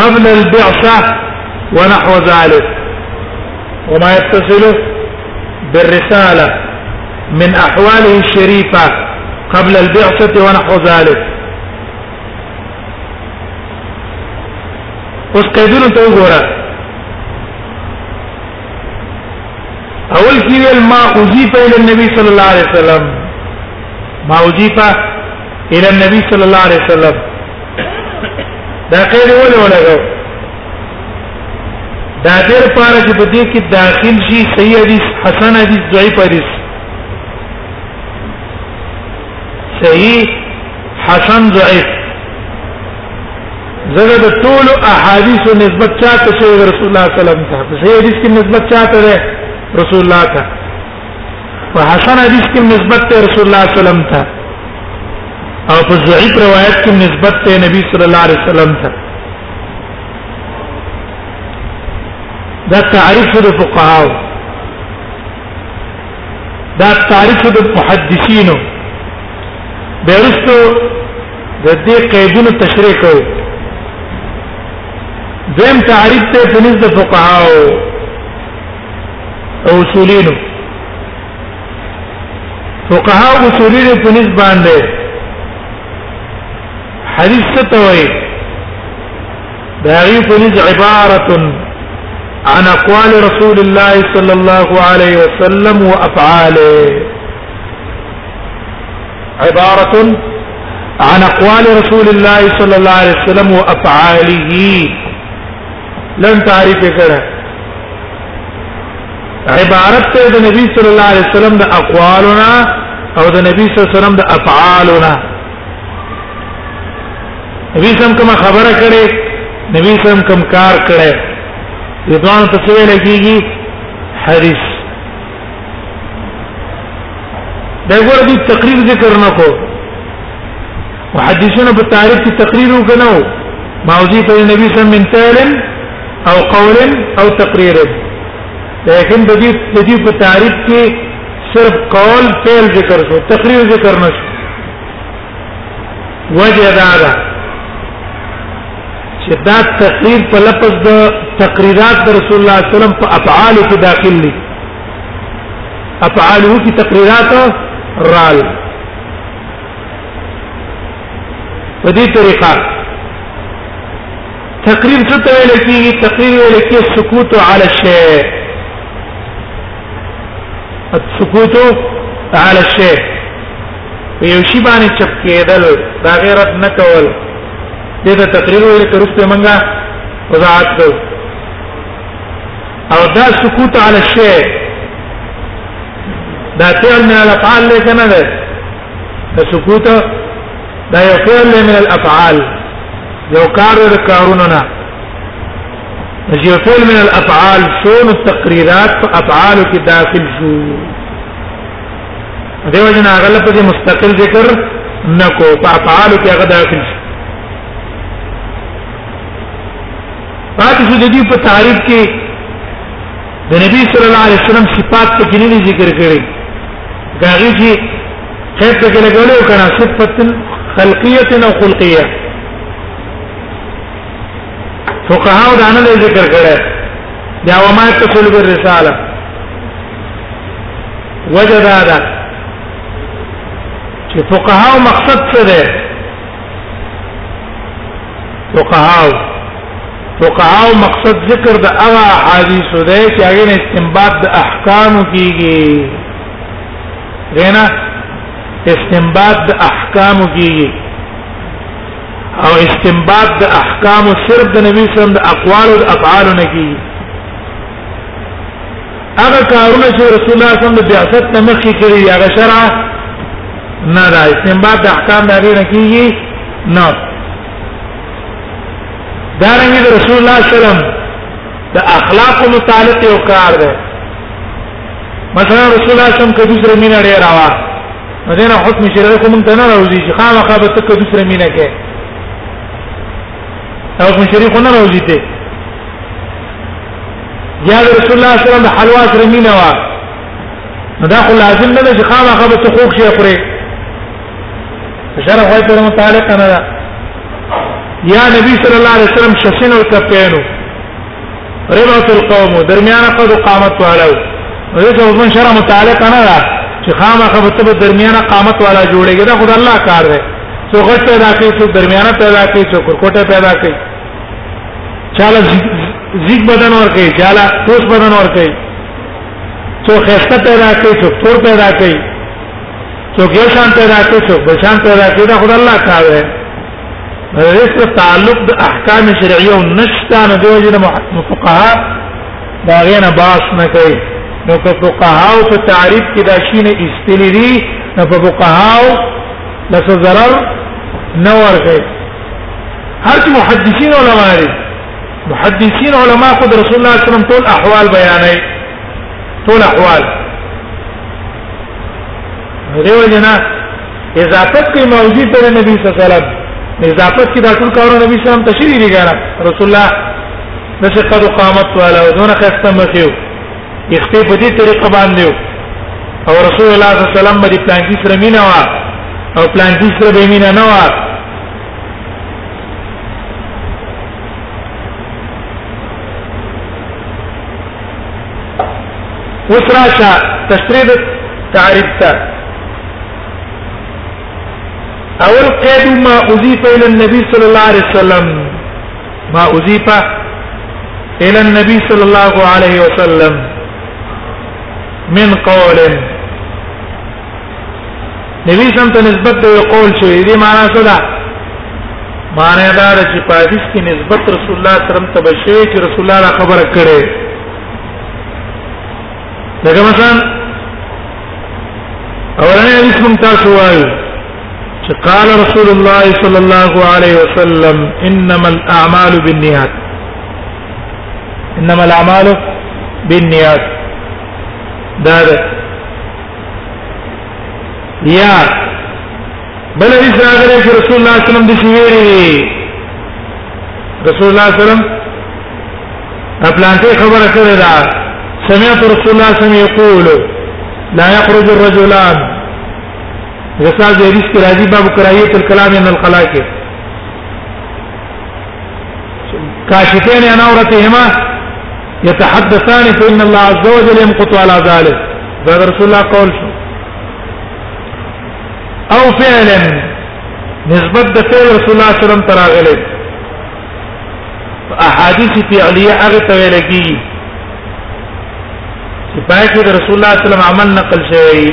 Speaker 1: قبل البعثة ونحو ذلك وما يتصل بالرسالة من أحواله الشريفة قبل البعثه ونحو ذلك اوس قیدونو ته وګوره اول کې ویل ما اوجیت الى النبي صلى الله عليه وسلم ما اوجیت الى النبي صلى الله عليه وسلم دا قید ولې ولګو دا ډېر پاره چې په دې کې داخل شي صحیح حدیث حسن حدیث ضعیف حدیث صحیح حسن ضعیف زګه د ټول احادیث او نسبت چاته شوی رسول الله صلی الله علیه وسلم ته صحیح حدیث کې نسبت چاته ده رسول الله ته په حسن حدیث کې نسبت ته رسول الله صلی الله علیه وسلم ته او په ضعیف روایت کې نسبت ته نبی صلی الله علیه وسلم ته دا تعریف د فقهاو دا تعریف د محدثینو بیرستو د دې قیدونو تشریح کوو دیم تعریف ته په نسبت فقهاو اصولین فقها اصولین په نسبت باندې حدیث څه ته وایي دا غي په نسبت عبارت عن اقوال رسول الله صلى الله عليه وسلم وافعاله عباره عن اقوال رسول الله صلى الله عليه وسلم وافعاله لن تعریف کړه عبارت ته د نبی صلی الله علیه وسلم د اقوالنا او د نبی صلی الله علیه وسلم د افعالنا نبی سم کوم خبره کړي نبی سم کوم کار کړي د دوه څه ویل کیږي حدیث دا ګور دي تقریر ذکر نه کو محدثون په تعریف کې تقریر وکنو ما اضيف للنبي صلى من فعل او قول او تقرير لیکن د دې د دې په تعریف کې صرف قول فعل ذکر شو تقریر ذکر نه شو وجه دا ده چې دا تقریر په لفظ د تقریرات د رسول الله صلی الله علیه وسلم په افعال کې داخل دي افعاله کې تقریرات رال په دې طریقه تقریر څه ته ویل کیږي تقریر ویل کیږي سکوت علی الشیء السکوت علی الشیء یو شی باندې چپ کېدل دا غیرت نه کول دې ته تقریر ویل کړو څه منګه وضاحت کوو او دا سکوت علی الشیء دا فعل من الافعال له کنه ده سکوت دا یو فعل من الافعال یو کار د کارونو نه چې یو فعل من الافعال شو نو تقریرات په افعال کې داخل شو دیو جن هغه لپاره مستقل ذکر نکو په افعال کې هغه داخل شو پاتې شو د دې په تعریف کې د نبی صلی الله علیه وسلم صفات په کې نه ذکر کړي داږي چې خیر ته کې لګولو کنه صفات خلقیه او خلقیه فقهاو دا نه ذکر کړي دا وما تصل بالرساله وجد هذا چې فقهاو مقصد څه دی فقهاو فقهاو مقصد ذکر د هغه احادیث ده چې هغه استنباط د احکام کیږي غنا استنباط د احکام کیږي او استنباط د احکام صرف د نبی صلی الله علیه وسلم د اقوال او افعال نه کیږي هغه کارونه چې رسول الله صلی الله علیه وسلم د بعثت نه مخکې کړی دی هغه شرع نه ده استنباط د احکام د هغې نه کېږي نه دارنګه د رسول الله صلی الله علیه وسلم د اخلاق متعلق یو کار دی مثلا رسول الله صلی الله علیه وسلم کدو سره مینه ډیر راوا مدینه حکم شرعي کوم ته نه راوځي چې خامخا به تک کدو سره مینه کې حکم شرعي خو نه راوځي ته بیا رسول الله صلی الله علیه وسلم د حلوا سره مینه وا نو دا خو لازم نه ده چې خامخا به تخوک شي خوري شرح وای پر متعلق نه ده یا نبی صلی الله علیه وسلم شسن او کپینو ربعت القوم درمیانه قد قامت والو دغه عثمان شرح متعلق نه ده چې خامخا به تب درمیانه قامت والا جوړيږي دا خدای الله کار دی څو غټ پیدا کوي څو درمیانه پیدا کوي څو کوټه پیدا کوي چاله زیګ بدن ورکه چاله ټوس بدن ورکه څو خسته پیدا کوي څو تور پیدا کوي څو یو شان پیدا کوي څو بل شان پیدا کوي دا خدای الله کار دی رزق تعلق د احکام شرعیه نشته نو دوی جن فقها دا غینه باس نه کوي نو که فقها او په تعریف کې دا شینه استلی دي نو په فقها او لس ضرر نه ورغی هر محدثین علماء محدثین علما خو د رسول الله صلی الله علیه وسلم ټول احوال بیانوي ټول احوال دیو جنا اضافت کوي موجود پر نبی صلی الله علیه وسلم اضافت کی دا ټول کارونه نبی صلی الله علیه وسلم تشریح دي ګره رسول الله نشه قد قامت والا دون خسته مخیو اختی په دې طریقه باندې او رسول الله صلی الله علیه وسلم باندې پلان کې سره مینا وا او پلان کې سره به مینا نه وا وسراشه تشريد تعريف اول قيد ما اضيف الى النبي صلى الله عليه وسلم ما اضيف الى النبي صلى الله عليه وسلم من قول نبی سم ته نسبت دی قول شوی دی معنا څه ده معنا دا ده چې په حدیث کې نسبت رسول الله صلی الله علیه وسلم ته بشوي چې رسول الله خبره کړي لکه مثلا اولنې حدیث مونږ تاسو وایو چې قال رسول الله صلی الله علیه وسلم انما الاعمال بالنیات انما الاعمال بالنیات دا ده یا بل حدیث راغلی چې رسول الله صلی الله علیه وسلم د شویری رسول الله صلی الله علیه وسلم خپلانته خبره کړې ده سمعت رسول الله صلی الله علیه وسلم یقول لا يخرج الرجلان غسال د حدیث کې راځي باب کرایه تل کلام ان القلا کې کاشفین انا اورتهما يتحدثان فإن الله عز وجل يمقت على ذلك دا رسول الله قول شو او فعلا نسبت د فعل رسول الله صلی الله علیه وسلم تراغله احادیث فعلیه هغه ته ویل کی چې پای کې رسول الله صلی الله علیه وسلم عمل نقل شوی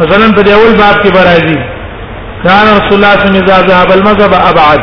Speaker 1: مثلا په دې اول باب کې برازي كان رسول الله صلى الله عليه وسلم اذا ذهب المذهب ابعد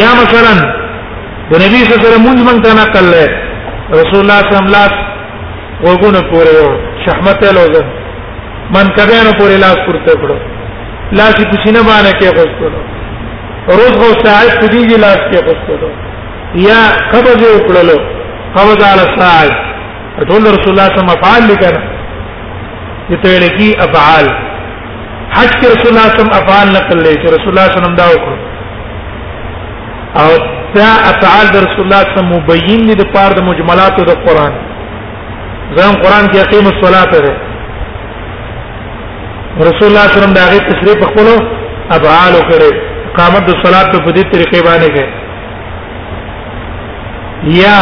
Speaker 1: یا مثلا د نبی صلی الله علیه وسلم مونږ مونږ ته نقل لای رسول الله صلی الله علیه وسلم لاس وګونه پورې و شحمت له وزن من کبهنه پورې لاس پورته کړو لاس په سینه باندې کې غوښتل روز غو ساعت په دې لاس کې غوښتل یا قبض وکړلو قبض علی ساعت ټول رسول الله صلی الله علیه وسلم افعال لیکل دته لکی افعال حج کې رسول الله صلی الله علیه وسلم افعال نقل لې چې رسول الله صلی الله علیه وسلم دا وکړ او دا افعال د رسول الله صلی الله علیه وسلم مبین دي د پاره د مجملات د قران ځان قران کې اقیم الصلاه ده رسول الله صلی الله علیه وسلم دا غي تشریح په خپل افعال وکړي قامت د صلات په دې طریقې باندې کې یا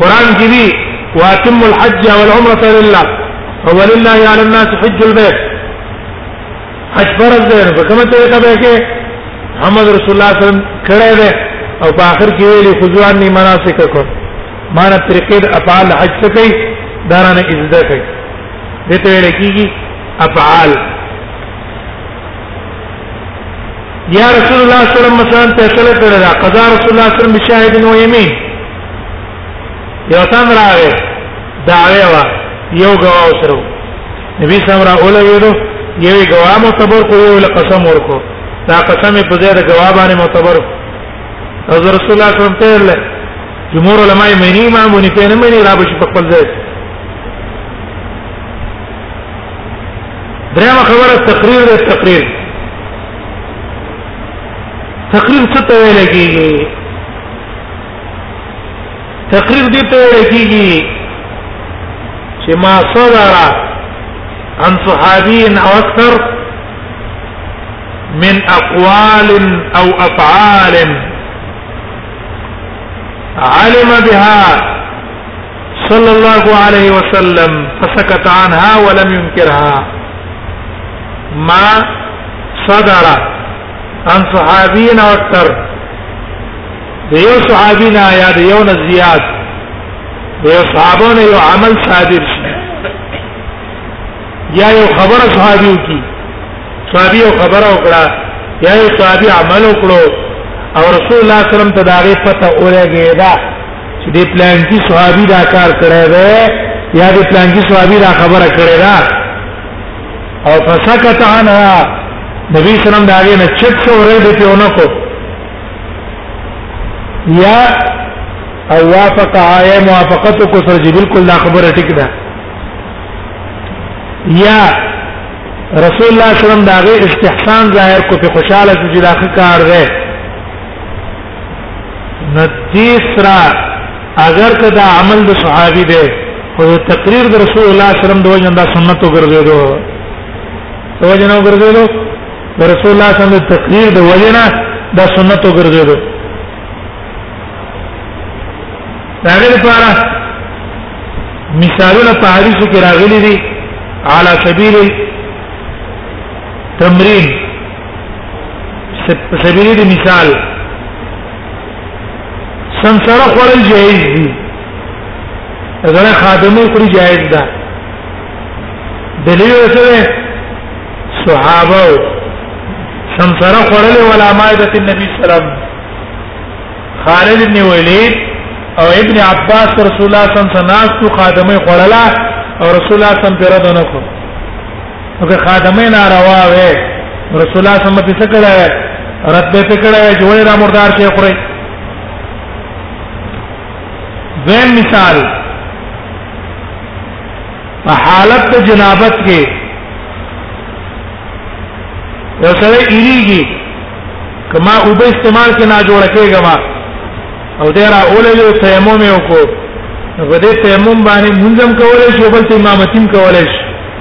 Speaker 1: قران کې دی واتم الحج والعمره لله ولله على الناس حج البيت حج فرض دی په کومه طریقه به کې محمد رسول الله صلی الله علیه وسلم کړه دی او په اخر کې ویلي خضوان ني مناسک کو معنا طریقې د افعال حج څه کوي دارانه اجازه کوي دته ویل کیږي افعال یا رسول الله صلی الله علیه وسلم مثلا فیصله کړل قضا رسول الله صلی الله علیه وسلم بشاهد و یمین یو تن راغی دعوی وا یو گواه سره نبی صلی الله علیه وسلم یو گواه معتبر کو یو قسم ورکو دا قسم په ځای د گواه باندې معتبر او رسول الله صلی الله علیه وسلم ته له جمهور علماء مینی امامونی په نه مینی را بشي په خپل ځای درېمه خبره تقریر دی تقریر تقریر څه ته ویل کېږي تقریر دې ته ویل کېږي چې ما صدر عن صحابي او اكثر من اقوال او افعال علم بها صلى الله عليه وسلم فسكت عنها ولم ينكرها ما صدر عن صحابين اكثر دیو صحابینا یا دیو نزیات دیو صحابون یو عمل صادر شي یا یو خبره صحابیو کی صحابي او خبره وکړه یا یو صحابي عمل وکړو او رسول الله صلی الله علیه وسلم ته دا غي پته اورګه دا چې د پلان کې صحابي دا کار کړی دی یا د پلان کې صحابي دا خبره کړې ده او فسکت عنها نبی سلام دا غي نه چت څو ورې دې په اونکو یا او وافق آیا موافقت کو سر جی بالکل دا خبره ټیک ده یا رسول الله صلی الله علیه وسلم دا غي استحسان ظاهر کو په خوشاله چې دا کار ده نو تیسرا اگر که دا عمل د صحابي دی او تقریر د رسول الله صلی الله علیه وسلم د وجه دا سنت وګرځیدو د وجه نه وګرځیدو د رسول الله صلی الله علیه وسلم د تقریر د وجه نه دا سنت وګرځیدو دا غیر لپاره مثالونه په حدیثو کې راغلي دي على سبيل تمرين سبیلی دی مثال سمسره خورل جایز دی اگر خادمه خوري جایز ده دلیل سره صحابه سمسره خورل ولا مائده النبي صلی الله علیه وسلم خالد بن ولید او ابن عباس رسول الله صلی الله علیه وسلم خادمه خورلا او رسول الله صلی الله علیه وسلم پر دنه کو نو که خادمه ناروا وي رسول الله صلی الله علیه وسلم کړه رد به پکړه جوړه را مردار شي خوري دویم مثال په حالت د جنابت کې یو سره ایریږي کما او به استعمال کې نه جوړ کېږي ما او ډیر اولل تیمم یو کو نو په دې تیمم باندې منظم کولای شو بل امامتیم کولای شو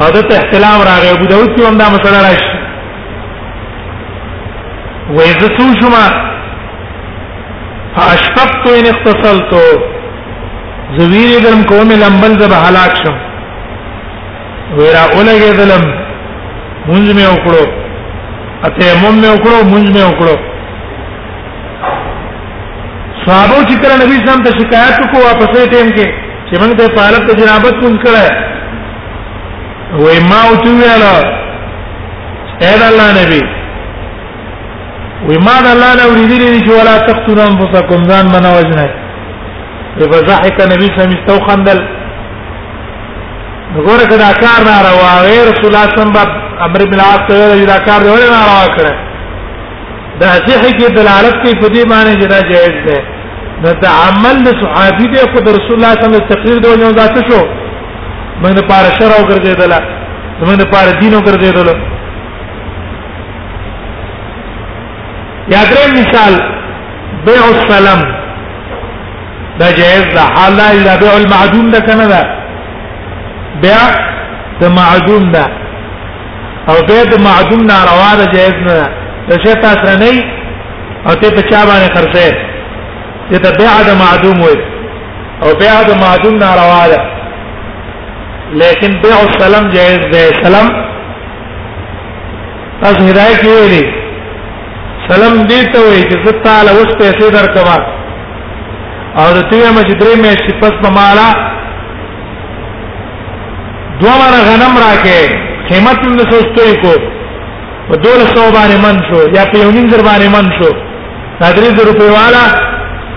Speaker 1: او دته اختلاف راغی ابو داود کې هم دا مسله راشي وې زه څو شوما فاشفقت ان اختصلت زویر درم کوم لمبل زب هلاک شم ویرا اولګه دلم مونږ مې وکړو اته مونږ مې وکړو مونږ مې وکړو صحابه چې کله نبی صلی الله علیه وسلم ته شکایت کو واپسې ټیم کې چې موږ ته پالت جنابت مونږ کړه وې ما او تو ویلا اې د الله نبی وې ما د الله نه ورېدلې چې ولا تقتلوا انفسکم ځان منه وجنه فضحك نبی صلی الله علیه وسلم خندل وګوره کدا کار نه روا غیر رسول الله صلی الله علیه وسلم امر بن العاص ته دا کار دی ولې نه روا کړ دا صحیح کې دلالت کوي په دې معنی چې دا جائز ده نو دا عمل د صحابي دی خو د رسول الله صلی الله علیه وسلم تقریر دی نو دا څه شو موږ نه پاره شرع وګرځیدل موږ نه پاره دین وګرځیدل یا درې مثال بيع السلام دا جائز ده حال لا بيع المعدوم ده کنه ده بيع ده معدوم ده او بیا د معدوم ناروا ده جایز نه ده چې تاسو نه نه او ته په چا باندې خرڅه چې ته بیا د معدوم وي او بیا د معدوم ناروا ده لیکن بيع السلام جائز ده سلام تاسو هدايه کې ویلي سلام دې ته وایي چې زه تعالی اوس پیسې درکم او د تیمه چې درې مې شپږ په مالا دوه من غنم راکې قیمت هم د سوستوي کو په دوله سو باندې من شو یا په یو نیم زر باندې من شو دا درې زر روپۍ والا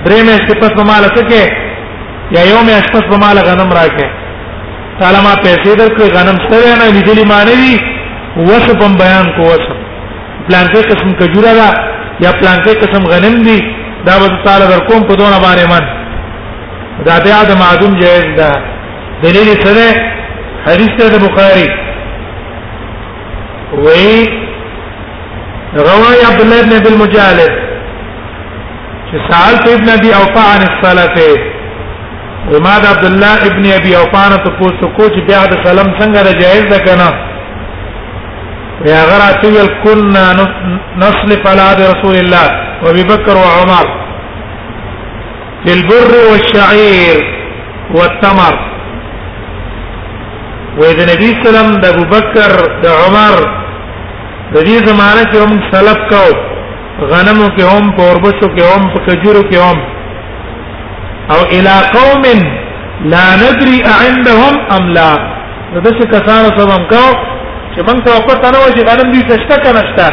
Speaker 1: درې مې شپږ په مال څکه یا یو مې شپږ په مال غنم راکې تعالی ما پیسې درکړې غنم سره نه لیدلې معنی دي وسبم بیان کو وسب پلان کې قسم کجوره ده یا پلان کې قسم غنم دي دا به تعالی در کوم په دونه باندې من دا بیا د معدوم جائز ده دلیل سره حدیث ته د بخاری وی روای عبد الله بن ابي المجالد چې سالت ابن ابي اوفا عن الصلاه وما د عبد الله ابن ابي اوفا نه ته پوښتنه کو چې بیا د سلام څنګه را جایز ده کنه یا غراتو یل کنا نصلف علی رسول الله وابي بکر وعمر بالبر والشعير والتمر وإذا نبي سلام د ابو بکر د عمر د دې زمانه کې هم سلف کو غنمو کې هم پوربشو کې هم کجورو کې هم او الى قوم لا ندري عندهم ام لا نو د څه کسانو سره هم کو چې موږ ته پته نه و چې غنم دې څه شته کنه شته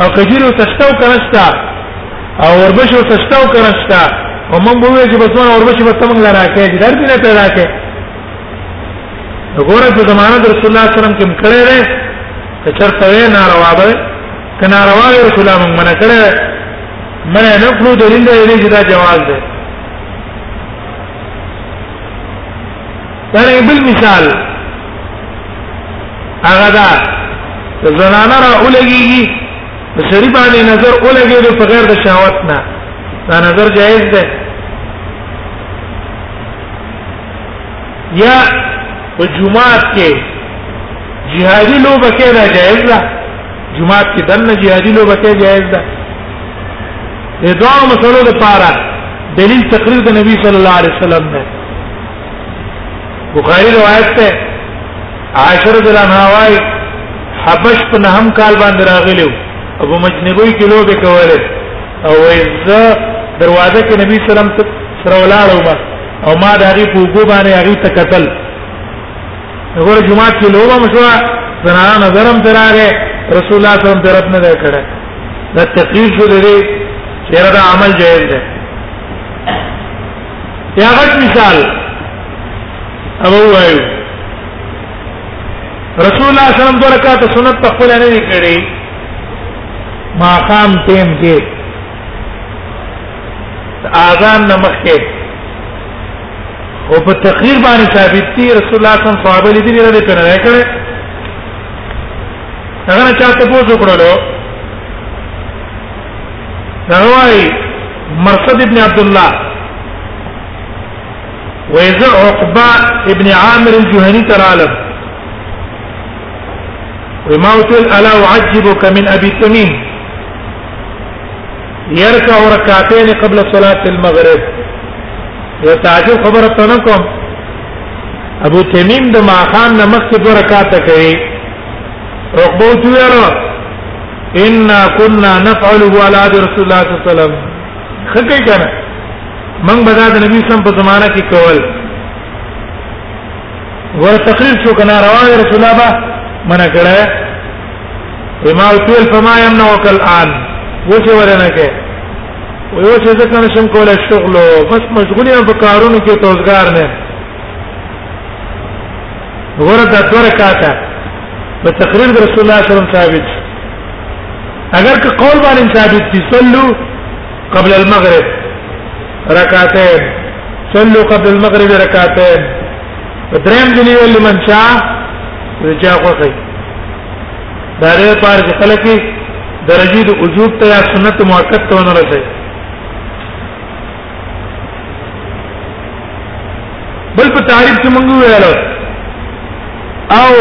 Speaker 1: او کجورو څه شته کنه شته او وربش او تشتاو کرشتا او مونږ وې چې بس مونږ وربش بس مونږ لرا کې دې درد نه پیدا کې وګوره په زمانه د رسول الله صلی الله علیه وسلم کې کړه ده چې چرته وې ناروا ده کنا روا وې رسول الله مونږ منع کړه منع نه کړو د لنده دې چې دا جواز ده دا بل مثال هغه دا زنانه را اولګيږي په سری باندې نظر ولګېږي په غیر د شهوت نه دا نظر جایز ده یا په جمعات کې جهادي لوبه کې نه جایز ده جمعات کې دنه جهادي لوبه کې جایز ده د دوه مسلو لپاره دلیل تقریر د نبی صلی الله علیه وسلم نه بخاری روایت ته عائشہ رضی الله عنها وايي حبش په نهم کال باندې راغلو ابو مجنبوی کې لوبه کوله او زه دروازه کې نبی سلام سره ولاړم او ما د هغه په وګو باندې هغه ته قتل وګوره جمعه کې لوبه مشوا زنانه نظرم تراغه رسول الله صلی الله علیه وسلم درت نه کړه دا تقریر شو دی چې دا عمل جائز دی یا غټ مثال ابو وایو رسول الله صلی الله علیه وسلم درکات سنت په خپل نه کړی ما قام تیم کې اذان نمخ کې او په تقریر باندې ثابت دي رسول الله صلی الله علیه وسلم صحابه لیدل نه په نه کړی هغه چاته پوښتنه کړو روای مرصد ابن عبد الله ويز عقبه ابن عامر الجهني ترالب وما تقول الا اعجبك من ابي تميم يركع ركعتين قبل صلاه المغرب یو تعجب خبره ته کوم ابو تمیم د ماخان نمک دو رکعات کوي رکبو تو یاره ان كنا نفعل على عهد رسول الله صلی الله علیه وسلم خکې کنه من بدا د نبی سم په زمانہ کې کول ور تقریر شو کنه رواه رسول الله با منع کړه وما تول فما يمنعك الان وڅه ورنه کې ویو چې ځکه نشم کولای شغل بس مشغولې په کارونو کې توزګار نه غره دا دوه رکعاته په تقریر د رسول الله صلی الله علیه وسلم ثابت اگر که قول باندې ثابت دي صلو قبل المغرب رکعتين صلو قبل المغرب رکعتين دریم دی ویل لمن شاء رجا خوخی دا لري پار چې خلک درجه د وجوب ته یا سنت موقت ته ونه رسي بل په تعریف کې موږ ویل او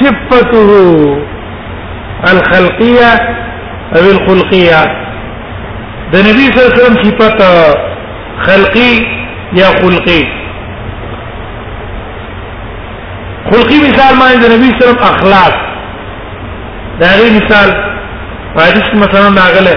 Speaker 1: صفته الخلقيه او الخلقيه د نبی صلی الله علیه وسلم صفات خلقي یا خلقي خلقي مثال معنی د نبی صلی الله علیه وسلم اخلاق دا غي مثال حدیث مثلا ناغله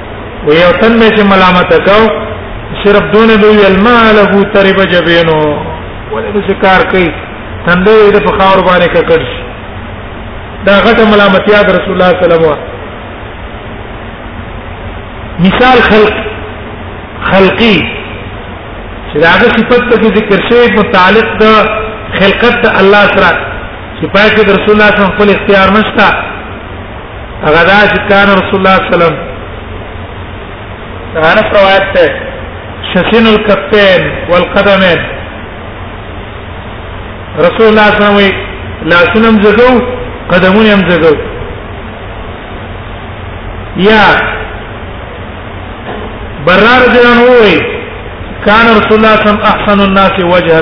Speaker 1: و یو تن مې چې ملامت کاو صرف دون لوی المال هو ترب جبینو ولې د کار کوي تندې د په خاور باندې ککړ شي دا غټه ملامتیا د رسول الله صلی الله علیه وسلم مثال خلق خلقی چې دا هغه صفت ته ذکر شوی متعلق د خلقت الله سره چې پای کې رسول الله صلی الله علیه وسلم خپل اختیار نشته هغه دا چې کان رسول الله صلی الله علیه وسلم دا نه روایت ده شسن الكفين والقدمين رسول الله صلی الله علیه وسلم لا سنم زګو قدمون هم زګو یا برار جنان وای کان رسول الله صلی الله علیه وسلم احسن الناس وجها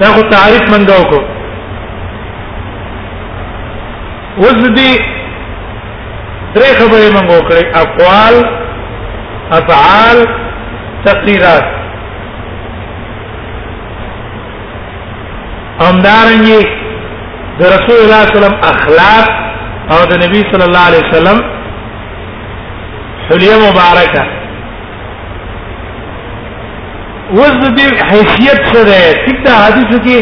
Speaker 1: دا خو تعریف من دا وکړو اوس دې درې خبرې موږ وکړې اقوال افعال تقریرات همدارنګه د رسول الله صلی الله علیه وسلم اخلاق او د نبی صلی الله علیه وسلم حلیه مبارکه وز دې حیثیت سره ټیک دا حدیثو کې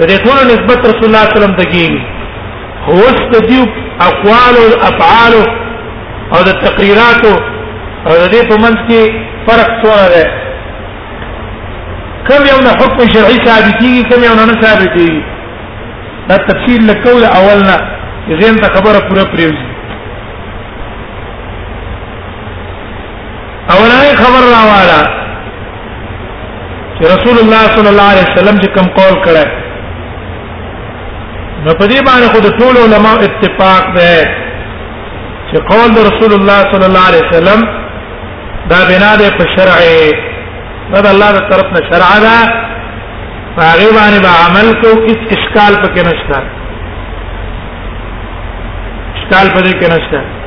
Speaker 1: د ټولو نسبت رسول الله صلی الله علیه وسلم ته کیږي هو ست دې اقوال او افعال او د تقریرات او د دې په منځ کې فرق څه دی کوم یو نه حکم شرعي ثابت کیږي کوم یو نه ثابت کیږي دا تفصیل لکول اولنا زين ته خبره پوره پریوځي اولای خبر راواله چې رسول الله صلی الله علیه وسلم چې کوم قول کړه نو په دې باندې خو د ټول علما اتفاق ده چې قول د رسول الله صلی الله علیه وسلم دا بنا ده په شرع دا د الله تر طرف نه شرع ده هغه باندې به عمل کو هیڅ اشکال پکې نشته اشکال پدې کې نشته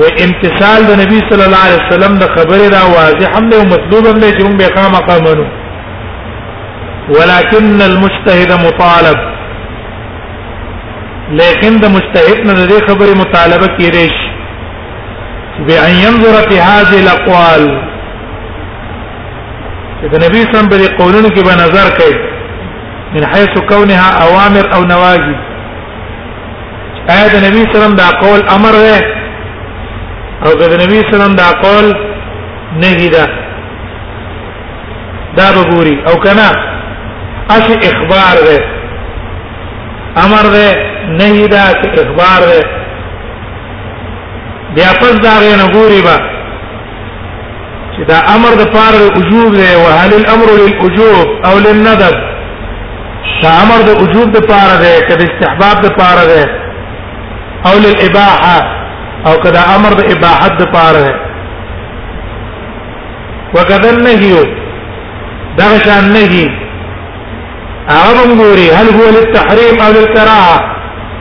Speaker 1: و امتثال د نبی صلی الله علیه وسلم د خبره را واضح هم دی او مطلوب هم دی چې موږ به قام قامنو ولكن المجتهد مطالب لیکن د مجتهد نه د خبره مطالبه کیږي به ان ينظر في هذه الاقوال چې د نبی صلی الله علیه وسلم په قولونو کې به نظر کوي من حيث كونها اوامر او نواهي ایا د نبی سلام دا قول امر ده او د نبی سلام دا قول نهی ده دا وګوري او کنه اش اخبار ده امر ده نهی ده اخبار ده بیا پس دا غنه ګوري با چې دا امر د پاره د وجوب دی او هل الامر للوجوب او للندب دا امر د وجوب د پاره دی کله استحباب د پاره دی او للاباحه او کله امر د اباحت د پاره دی وکذا النهي دا شان نهي هغه ګوري هل هو للتحريم او للكراهه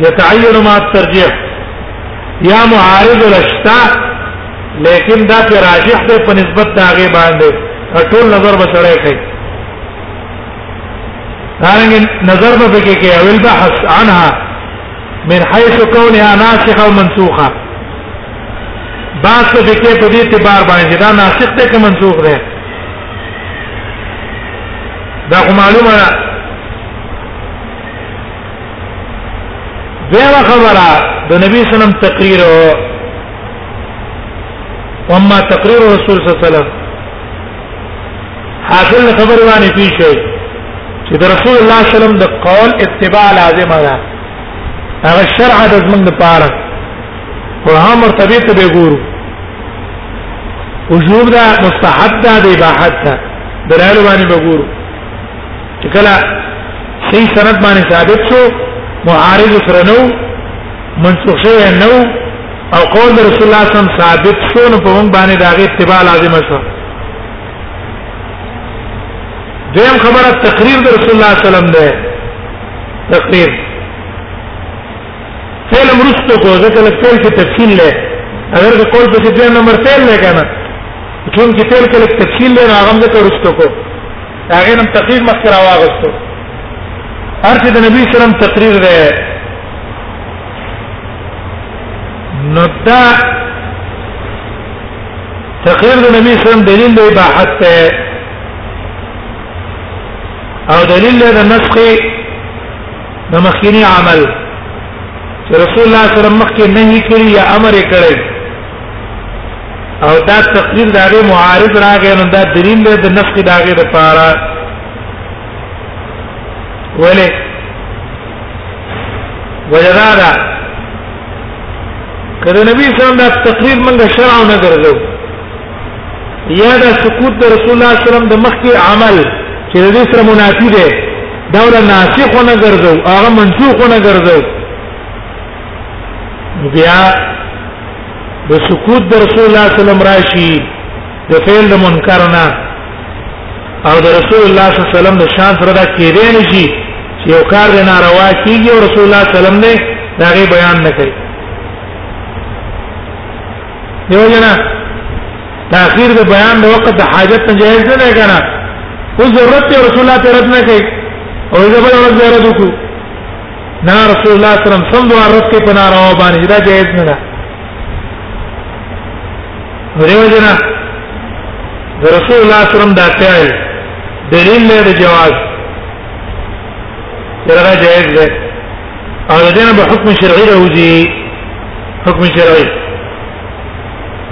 Speaker 1: يتعين مع الترجيح يا معارض الاشتا لیکن دا په راجح ده په نسبت دا غي باندې ټول نظر به سره کوي دارنګ نظر به پکې کې او البحث عنها من حيث كونها ناسخه ومنسوخه باس په کې په دې اعتبار باندې دا ناسخ ده که منسوخ ده دا معلومه دیمه خبره د نبی سلام تقریر او اما تقریر رسول صلی الله علیه وسلم حاصل خبر باندې پیښ شي چې د رسول الله صلی الله علیه وسلم د قول اتباع لازم ده هغه شرع د زمنګ د پاره او هم مرتبه ته به ګورو وجوب ده مستحب ده د اباحت ده دلالو باندې به ګورو کله صحیح سند باندې ثابت شو معارض سره نو منسوخ شوی نو او قول رسول الله صلی الله علیه وسلم ثابت شو نو په موږ باندې داغه اتباع لازم شو دیم خبره تقریر د رسول الله صلی الله علیه وسلم ده تقریر فعل مرستو کو ځکه لکه فعل کې تفصیل لري اگر که قول په دې نمبر فعل نه کنه چون کې فعل کې تفصیل لري هغه موږ ته رستو کو هغه نم تقریر مخ کرا واغستو هر چې د نبی سلام تقریر ده نو دا تقریر د نبی سلام دلیل دی باحت ته او دلیل د نسخ د مخکینی عمل چې رسول الله صلی الله علیه وسلم مخکې نه کړی یا امر کړی او دا تقریر دغه معارض راغی نو دا دلیل دی د نسخ دغه لپاره ولې وجدارا کله نبی صلی الله علیه وسلم دا تقریر موږ شرع نه ګرځو یا دا سکوت د رسول الله صلی الله علیه وسلم د مخکې عمل چې د دې سره منافي دی دا ولا ناسخ نه ګرځو هغه منسوخ نه ګرځو بیا د سکوت د رسول الله صلی الله علیه وسلم راشي د فعل د منکر نه او د رسول الله صلی الله علیه وسلم د شان سره دا کېدې نشي چې یو کار د ناروا کیږي او رسول الله صلی الله علیه وسلم نه دا بیان نه کوي دیو جنا تاخير د بیان د وخت د حاجت نه جایز نه دی کنه او ضرورت دی رسول الله ته رد نه کوي او دا بل ورځ دی رد کو نا رسول الله صلی الله علیه وسلم سم دوه رد کوي په ناروا باندې دا جایز نه ده دیو جنا رسول الله صلی الله علیه وسلم دا فعل دلیل نه دی جواز دا جایز ده او دینه به حکم شرعي راوځي حکم شرعي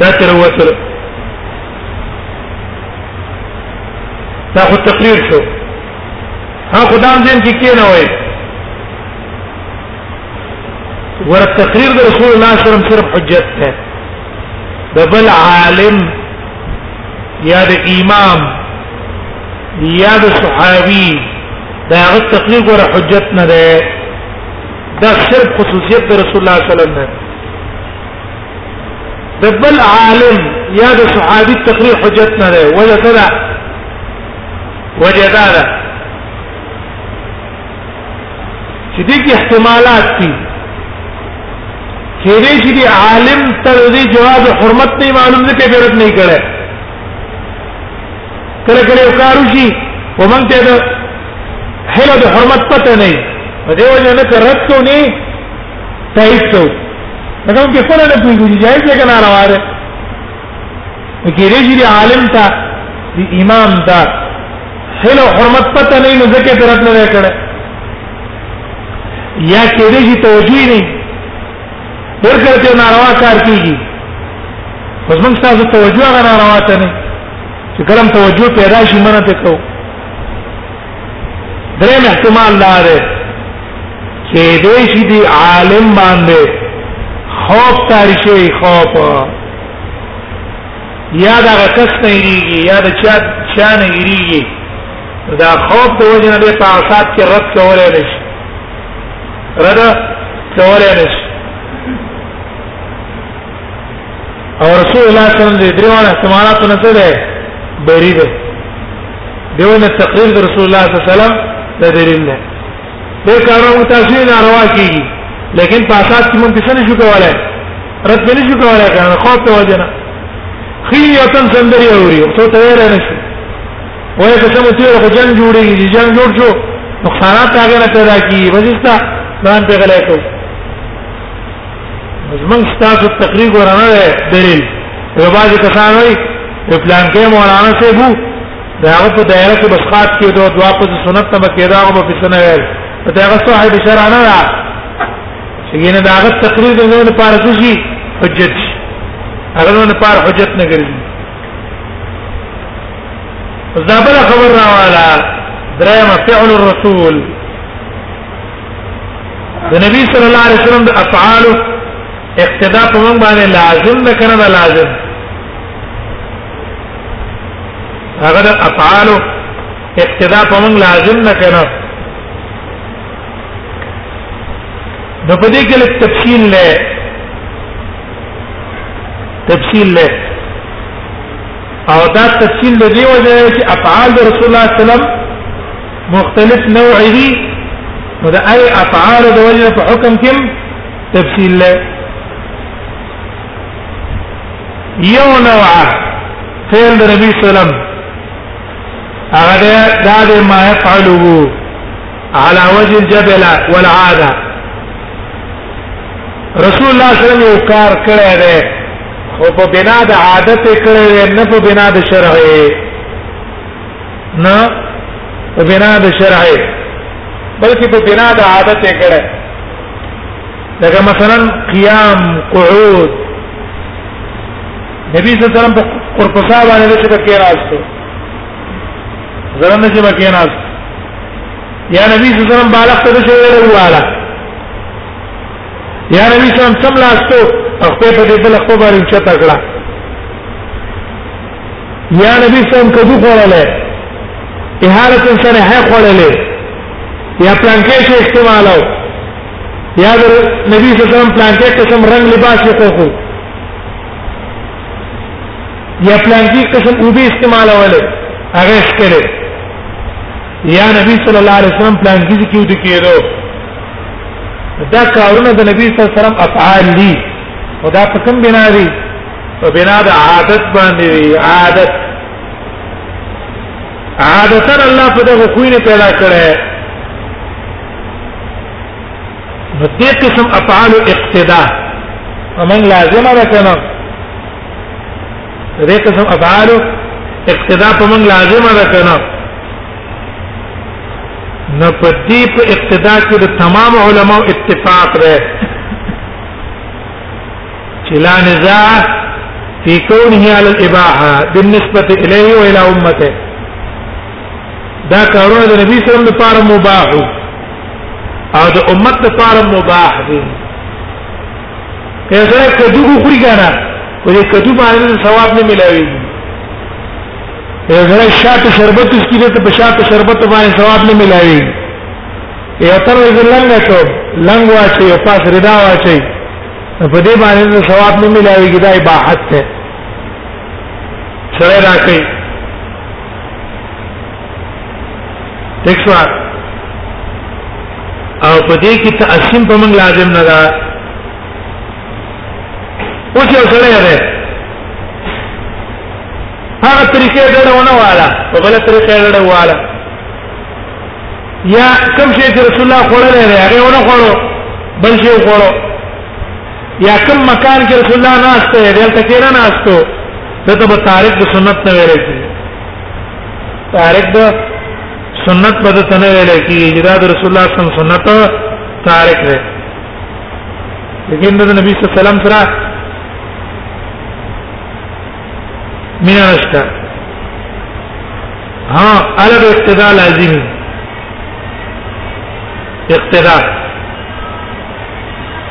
Speaker 1: دا تر وصل دا خو تقریر شو ها خدام دین کې کې نه وای ور تقریر د رسول الله صلی الله علیه وسلم صرف حجت ده د بل عالم یا د امام یا د صحابي دا غت تقریر ور حجت نه ده دا صرف خصوصیت د رسول الله صلی الله علیه وسلم نه د بل عالم یا د صحابي تقریر حجت نه ده ولا تدا وجدا ده چې دې کې احتمالات دي کېږي چې دی عالم تر دې جواز حرمت نه معلوم نه کې بیرت نه کړي کله کله وکړو شي ومن ته هله د حرمت پته نه په دې وجه نه رد کو نه تایید کو هغه په خپل نه پوهیږي جایز دی کنه روا ده کېږي چې عالم ته د امام ته هله حرمت پته نه نو ځکه ترت نه کړه یا کېږي چې توجیه نه ورکړ ته ناروا کار کیږي اوس موږ تاسو توجیه غنا روا ته نه چې کلم توجیه پیدا شي منه ته کوو دریم احتمال دا دی چې دې شي دی عالم باندې خوف تاری شوی خوف یا دا کس نه یریږي یا دا چا چا نه یریږي دا خوف د وجه نه په اعصاب کې رد کولای نشي رد کولای نشي او رسول الله صلی الله علیه وسلم دې دریوان احتمالات نه څه ده بری ده دیونه تقریر د رسول الله صلی الله علیه وسلم د دلیل نه به کارو تاسو نه روا کیږي لیکن په اساس کې مونږ څه نشو کولای رد نه شو کولای کنه خو ته وجنه خي یو تن سندري اوري او ته تیار نه شي وای که سم تیر خو جنگ جوړیږي جنگ جوړ شو نقصانات هغه نه پیدا کیږي وځستا ځان په غلای کوي زمون ستاسو تقریر ورانه ده دلیل یو باز کسان وای په پلان کې مولانا څه بو دا هغه په دایره کې بس خاص کې دوه دوا په سنت ته کې دا هغه په سنت ویل دا هغه صاحب شرع نه ده چې ینه دا هغه تقریر د نور لپاره څه شي حجت شي هغه نور لپاره حجت نه ګرځي زابل خبر راواله دریم فعل الرسول د نبی صلی الله علیه وسلم د افعال اقتدا په موږ باندې لازم ده کنه دا لازم هغه د افعال اقتدا په موږ لازم نه کنه د په دې کې لږ تفصیل لې تفصیل لې او دا تفصیل د دې وجه چې افعال رسول الله صلی الله علیه وسلم مختلف نوع دي نو د اي افعال د وجه په حکم کې تفصیل له یو نوع فعل د نبی سلام هغه دا د ما يفعله على وجه الجبل والعاده رسول الله صلی الله علیه وسلم یو کار کړی دی خو په بنا د عادت کړی نه په بنا د شرع نه په بنا د شرع بلکې په بنا د عادت یې کړه لکه مثلا قیام قعود نبی صلی الله علیه وسلم په قرطسا باندې چې پکې راځو زرنه چې پکې راځو یا نبی صلی الله علیه وسلم بالغ ته څه ویل واله یا نبی صلی الله علیه وسلم سم لاستو خپل په دې بل خپل باندې چتا کړه یا نبی سم کدو خوړلې اهارت سره هه خوړلې یا پلانکې شي استعمالو یا در نبی صلی الله علیه وسلم پلانکې قسم رنگ لباس یې کوو یا پلانکې قسم او به استعمالو ولې هغه ښکره یا نبی صلی الله علیه وسلم پلانکې کیو د کېدو دا کارونه د نبی صلی الله علیه وسلم افعال دي او دا په کوم بنا دي په بنا د عادت باندې عادت عادت الله په دغه خوینه پیدا کړي نو دې قسم افعال اقتداء ومن لازمه ده کنه دې قسم افعال اقتداء په من لازمه ده کنه نو په دې په اقتداء کې د تمام علماو اتفاق ده چې لا نزاع فی کونه علی الاباحه بالنسبه الیه و الی امته دا کارونه د نبی صلی الله علیه وسلم لپاره مباح او د امت لپاره مباح دي کله کدو خوري کنه ولې کدو باندې ثواب نه ملاوي یو ځای شاته شربت اس کیږي ته په شاته شربت باندې ثواب نه ملاوي یو تر ورځې لنګه شو لنګ واچي یو پاس ردا واچي په دې باندې نو ثواب نه ملایږي دا عباحت ده سره راکې تکوا او په دې کې تقسیم په موږ لازم نه ده اوس یو سره ده هغه طریقې ډېرونه واله په بل طریقې ډېرونه واله یا کوم شی چې رسول الله خوړل دی هغه ونه خوړو بل شی خوړو یا کوم مکان کې رسول الله ناشته دی دلته کې نه ناشته دته به تاریخ د سنت نه ویل کی تاریخ د سنت په دته نه ویل کی چې دا د رسول الله صلی سنت تاریخ دی لیکن د نبی صلی الله علیه وسلم سره مینا نشته ها اله به اقتدا لازم اقتدا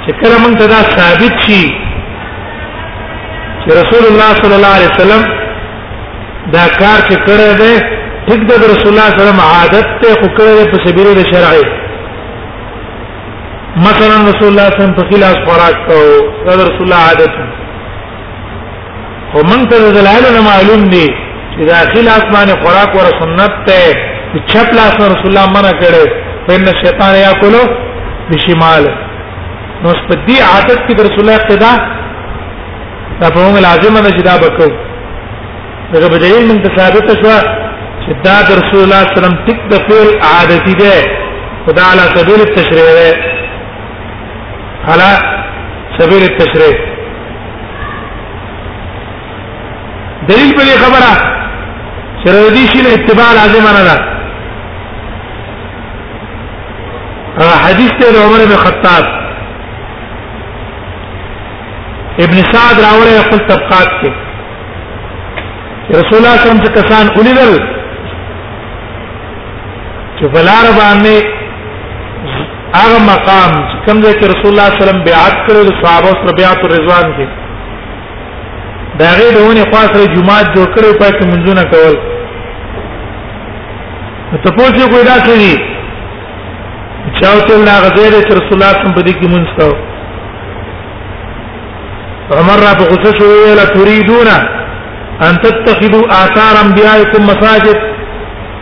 Speaker 1: چې کله مونږ ته دا ثابت شي چې رسول الله صلی الله علیه وسلم دا کار چې کړی دی ټیک د رسول الله صلی الله علیه وسلم عادت ته خو کړی په سبیل د شرعي مثلا رسول الله صلی الله علیه وسلم په خلاف خوراک کو دا رسول الله عادت او من ته دلایل نه معلوم دي چې داخل اسمان خوراک ور سنت ته چپ لاس رسول الله منع کړي فإن الشیطان یاکل بشمال نو په دې عادت کې رسول الله اقتدا دا په موږ لازم نه چې دا وکړو دغه بدایل من ثابت شو چې دا رسول الله صلی الله علیه وسلم تک د فعل عادتي ده خدا علی سبیل التشریع على سبيل التشريع دلیل په دې خبره چې ردی شي له اتباع لازم نه ده هغه حدیث ته عمر بن خطاب ابن سعد راوړی خپل طبقات کې رسول الله صلی الله علیه وسلم څخه کسان اولیدل چې بلار باندې هغه مقام کوم ځای کې رسول الله صلی الله علیه وسلم بیعت کړو د صحابه سره بیعت رضوان کې دا غي دونه خاصه جمعه جوړ کړو پای کې منځونه کول ته پوښتنه کوي دا څه دي چاو ته لا غزير چې رسول الله صلی الله علیه وسلم په دې کې مونږ کاو عمر را په غوسه شو ویل تريدون ان تتخذوا آثار انبيائكم مساجد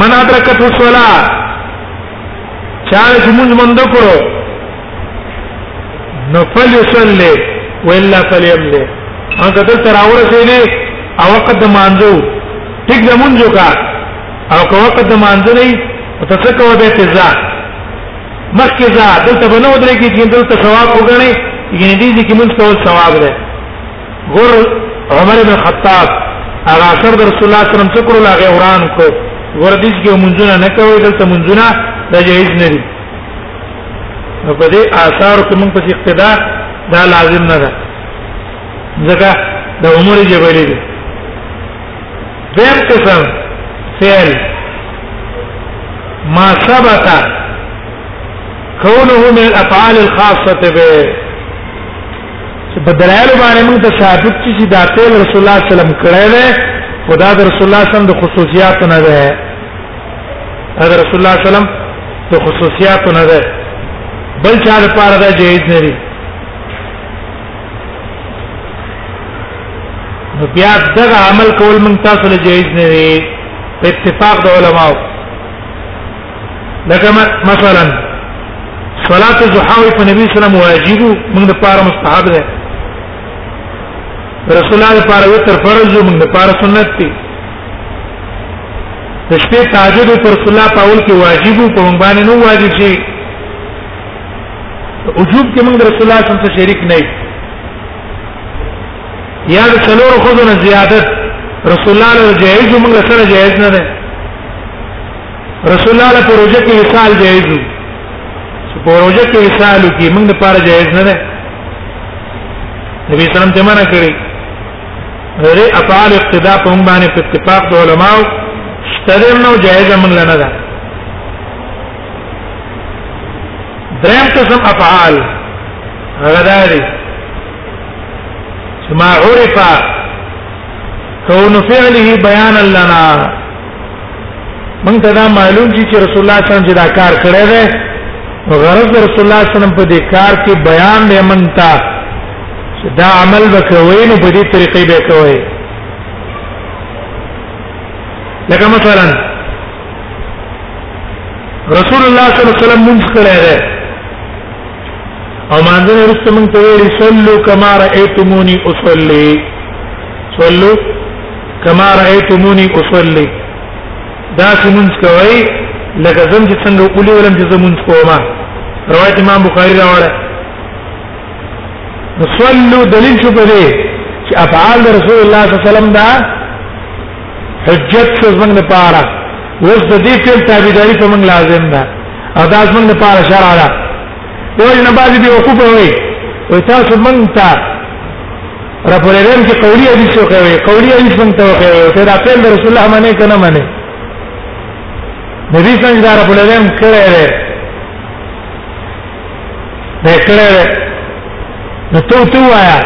Speaker 1: من ادرکته الصلاه چا چې موږ مند کړو نو فليصلي والا فليملي هغه دل تر اورسېلې او وخت د مانځو ټیک د مونږ کا او که وخت د مانځ نه او ته څه کوو به تزا مخکې ځا دلته بنو درې کې چې دلته ثواب وګڼي یعنی دې کې مونږ ته ثواب ده ګور عمر بن خطاب هغه اثر در رسول الله صلی الله علیه وسلم څکرو لا غوران کو ګور دې چې منځونه نه کوي دلته منځونه د جایز نه دي په دې آثار کې موږ په اقتدا دا لازم نه ده ځکه د عمر جبلی دی دیم قسم فعل ما ثبت كونه من الافعال الخاصه به چې په دلایل باندې موږ ته ثابت شي چې دا قول رسول الله صلی الله علیه وسلم کړی دی خدا د رسول الله صلی الله علیه وسلم د خصوصیات نه ده دا رسول الله صلی الله علیه وسلم د خصوصیات نه ده بل چا لپاره دا جایز نه دی نو بیا دغه عمل کول موږ تاسو له جایز نه دی په اتفاق د علماو لکه مثلا صلات الضحى په نبی اسلام واجب موږ د پاره مستحب ده رسول الله لپاره وتر فرض موږ د پاره سنت دي د شپې تهجد پر رسول الله په اول کې واجب په موږ باندې نو واجب شي وجوب کې موږ رسول الله څخه شریک نه یو یا د څلور خزونه زیادت رسول الله له جایز موږ سره جایز نه ده رسول الله له پروژه کې وصال جایز وو چې پروژه کې وصال کې موږ د پاره جایز نه ده نبی سلام ته منع کړی غیر افعال اقتداء په هم باندې په اتفاق د علماو ستدم نو جایز موږ نه ده دریم قسم افعال هغه داري ما عرف كون فعله بيانا لنا مونږ ته دا معلوم دي چې رسول الله صلی الله علیه وسلم چې دا کار کړی دی غرض رسول الله صلی الله علیه وسلم په دې کار کې بیان دی مونږ ته چې دا عمل وکوي نو په دې طریقې به کوي لکه مثلا رسول الله صلی الله علیه وسلم مونږ کړی دی او مانځنه وروسته مونږ ته ویلي صلو کما رأیتمونی اصلي صلو کما رایتمونی اصلي دا چې مونږ کوي لکه زم چې څنګه وکولې ولم چې زمونږ کوما روایت امام بخاری راوړه صلو دلیل شو په دې چې افعال رسول الله صلی الله علیه وسلم دا حجت څه زمنګ نه پاره اوس د دې فعل تابعداري په موږ لازم ده او دا زمنګ نه پاره شرع ده دوی نه باندې به وقوف وي او تاسو مونږ ته راپورېدل چې قولی حدیث یو کوي قولی حدیث مونږ ته کوي او ته راپېل د رسول الله باندې کنه باندې نبی څنګه دا راپورېدل کړه لري دا کړه لري نو تو تو وایا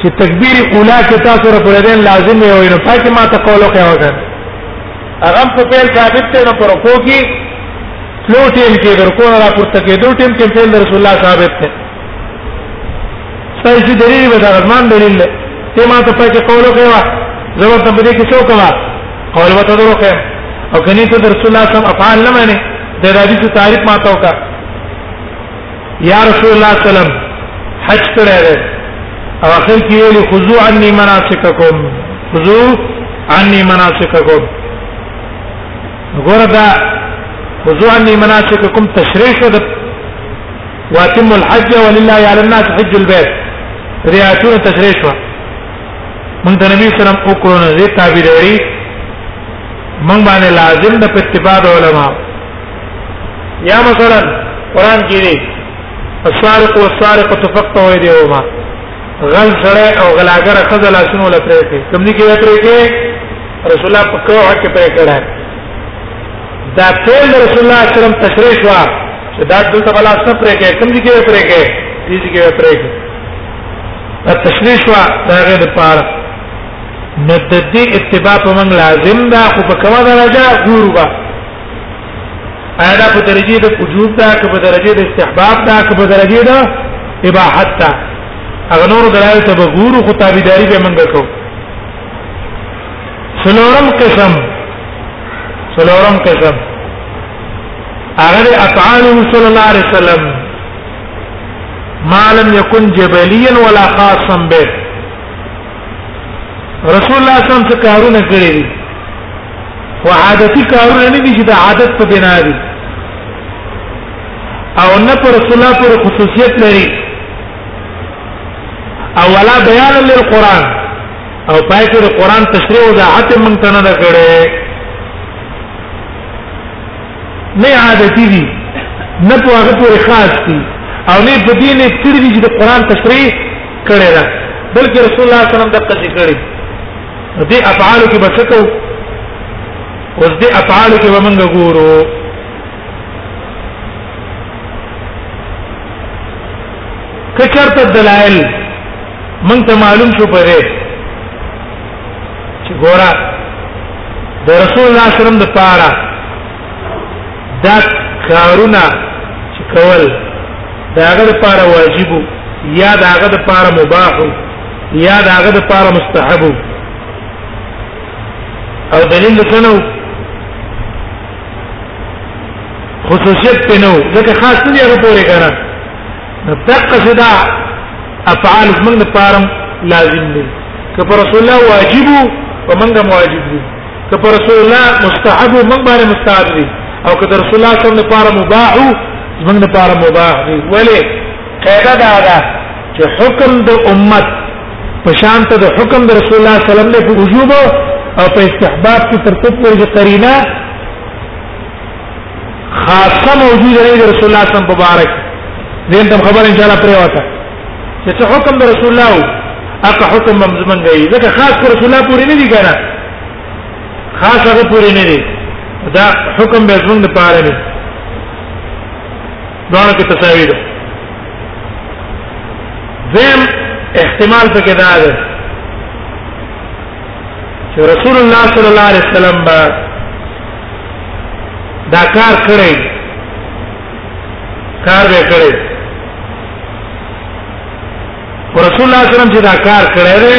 Speaker 1: چې تکبیر اولا کې تاسو راپورېدل لازم یو نو پاتې ما ته قولو کوي وکړ هغه په پیل ثابت ته نه پر کو کې لو ټیم کې ورکو را پورته کې دوه ټیم کې پیل رسول الله ثابت ته تاسو دلیل به دا مان دلیل ته ما ته پکې قول وکړه زه ورته به کې څه وکړم قول وته وکړه او کني ته رسول الله صم افعال نه معنی د حدیث تعریف ما ته وکړه یا رسول الله سلام حج کړه او اخر کې ویلي خذو عني مناسککم خذو عني مناسککم ګوره دا خذو عني مناسککم تشریح شو د واتم الحج ولله على الناس حج البيت ریاتونه تشریح شو من د نبی سلام او کولونه دې تعبیر لري من باندې لازم د اتباع علماء یا مثلا قران کې دي السارق والسارقه فقطوا ايديهما غل سره او غلاګر خزل اسنو لپاره کې کوم دي کې لپاره کې رسول الله په کوه کې پرې کړه دا ټول رسول الله صلی الله علیه وسلم تشریح وا چې دا دلته بلا څه پرې کې کوم دي کې پرې کې دې دې کې پرې کې دا تشریح وا دا غیر پاره نو د دې اتباع په من لازم دا خو په کومه درجه ګوربا انا په درجه د وجوب دا که په درجه د استحباب دا که په درجه د اباحت دا هغه نور دلایل ته بغور خو تابعداري به منګه کو سلورم قسم څلورم قسم هغه افعال صلی الله علیه وسلم ما لم يكن جبليا ولا خاصا به رسول الله صلی الله علیه وسلم څه کارونه کړی دي وعادتي کارونه نه دي چې د عادت په بنا دي او نه پر رسول الله پر خصوصیت لري اولا بیان للقران او پای کې د قران تشریح او د عتم مونږ ته نه کړي نه عادتي دي نه په هغه پورې خاص دي او نه په دې نه کړی دي چې د قران تشریح کړي را بلکې رسول الله صلی الله علیه وسلم دغه څه کړی دې افعال کې بچکو اوس دې افعال کې به مونږ ګورو کچرته دلائل مونږ ته معلوم شو په دې چې ګورا د رسول الله صلی الله علیه وسلم د پاره دا کارونه چې کول دا هغه لپاره واجب یا دا هغه لپاره مباح یا دا هغه لپاره مستحب او دلیل څنګه خصوصیت پنو ځکه خاص نه دی هغه پورې کارا دقه صدا افعال من لپاره لازم دي کفر رسول الله واجب ومن دم واجب دي کفر رسول الله مستحب ومن باندې مستحب دي او کفر رسول الله صلی الله لپاره مباح من لپاره مباح دي ولې قاعده دا ده چې حکم د امت پشان ته د حکم د رسول الله صلی الله علیه وسلم په وجوب او په استحباب کې ترتیب ورته قرینه خاصه موجود نه د رسول الله صم مبارک دین تم خبر ان شاء الله پرې وته چې حکم د رسول الله اګه حکم ممزمن دی ځکه خاص پر رسول الله پوری نه دی کنه خاص هغه پوری نه دی دا حکم به څنګه د پاره دی دا کې تساوی ده زم احتمال پکې دا ده چې رسول الله صلی الله علیه وسلم دا کار کړی کار به کړی رسول الله صلی الله علیه وسلم چې دا کار کړی دی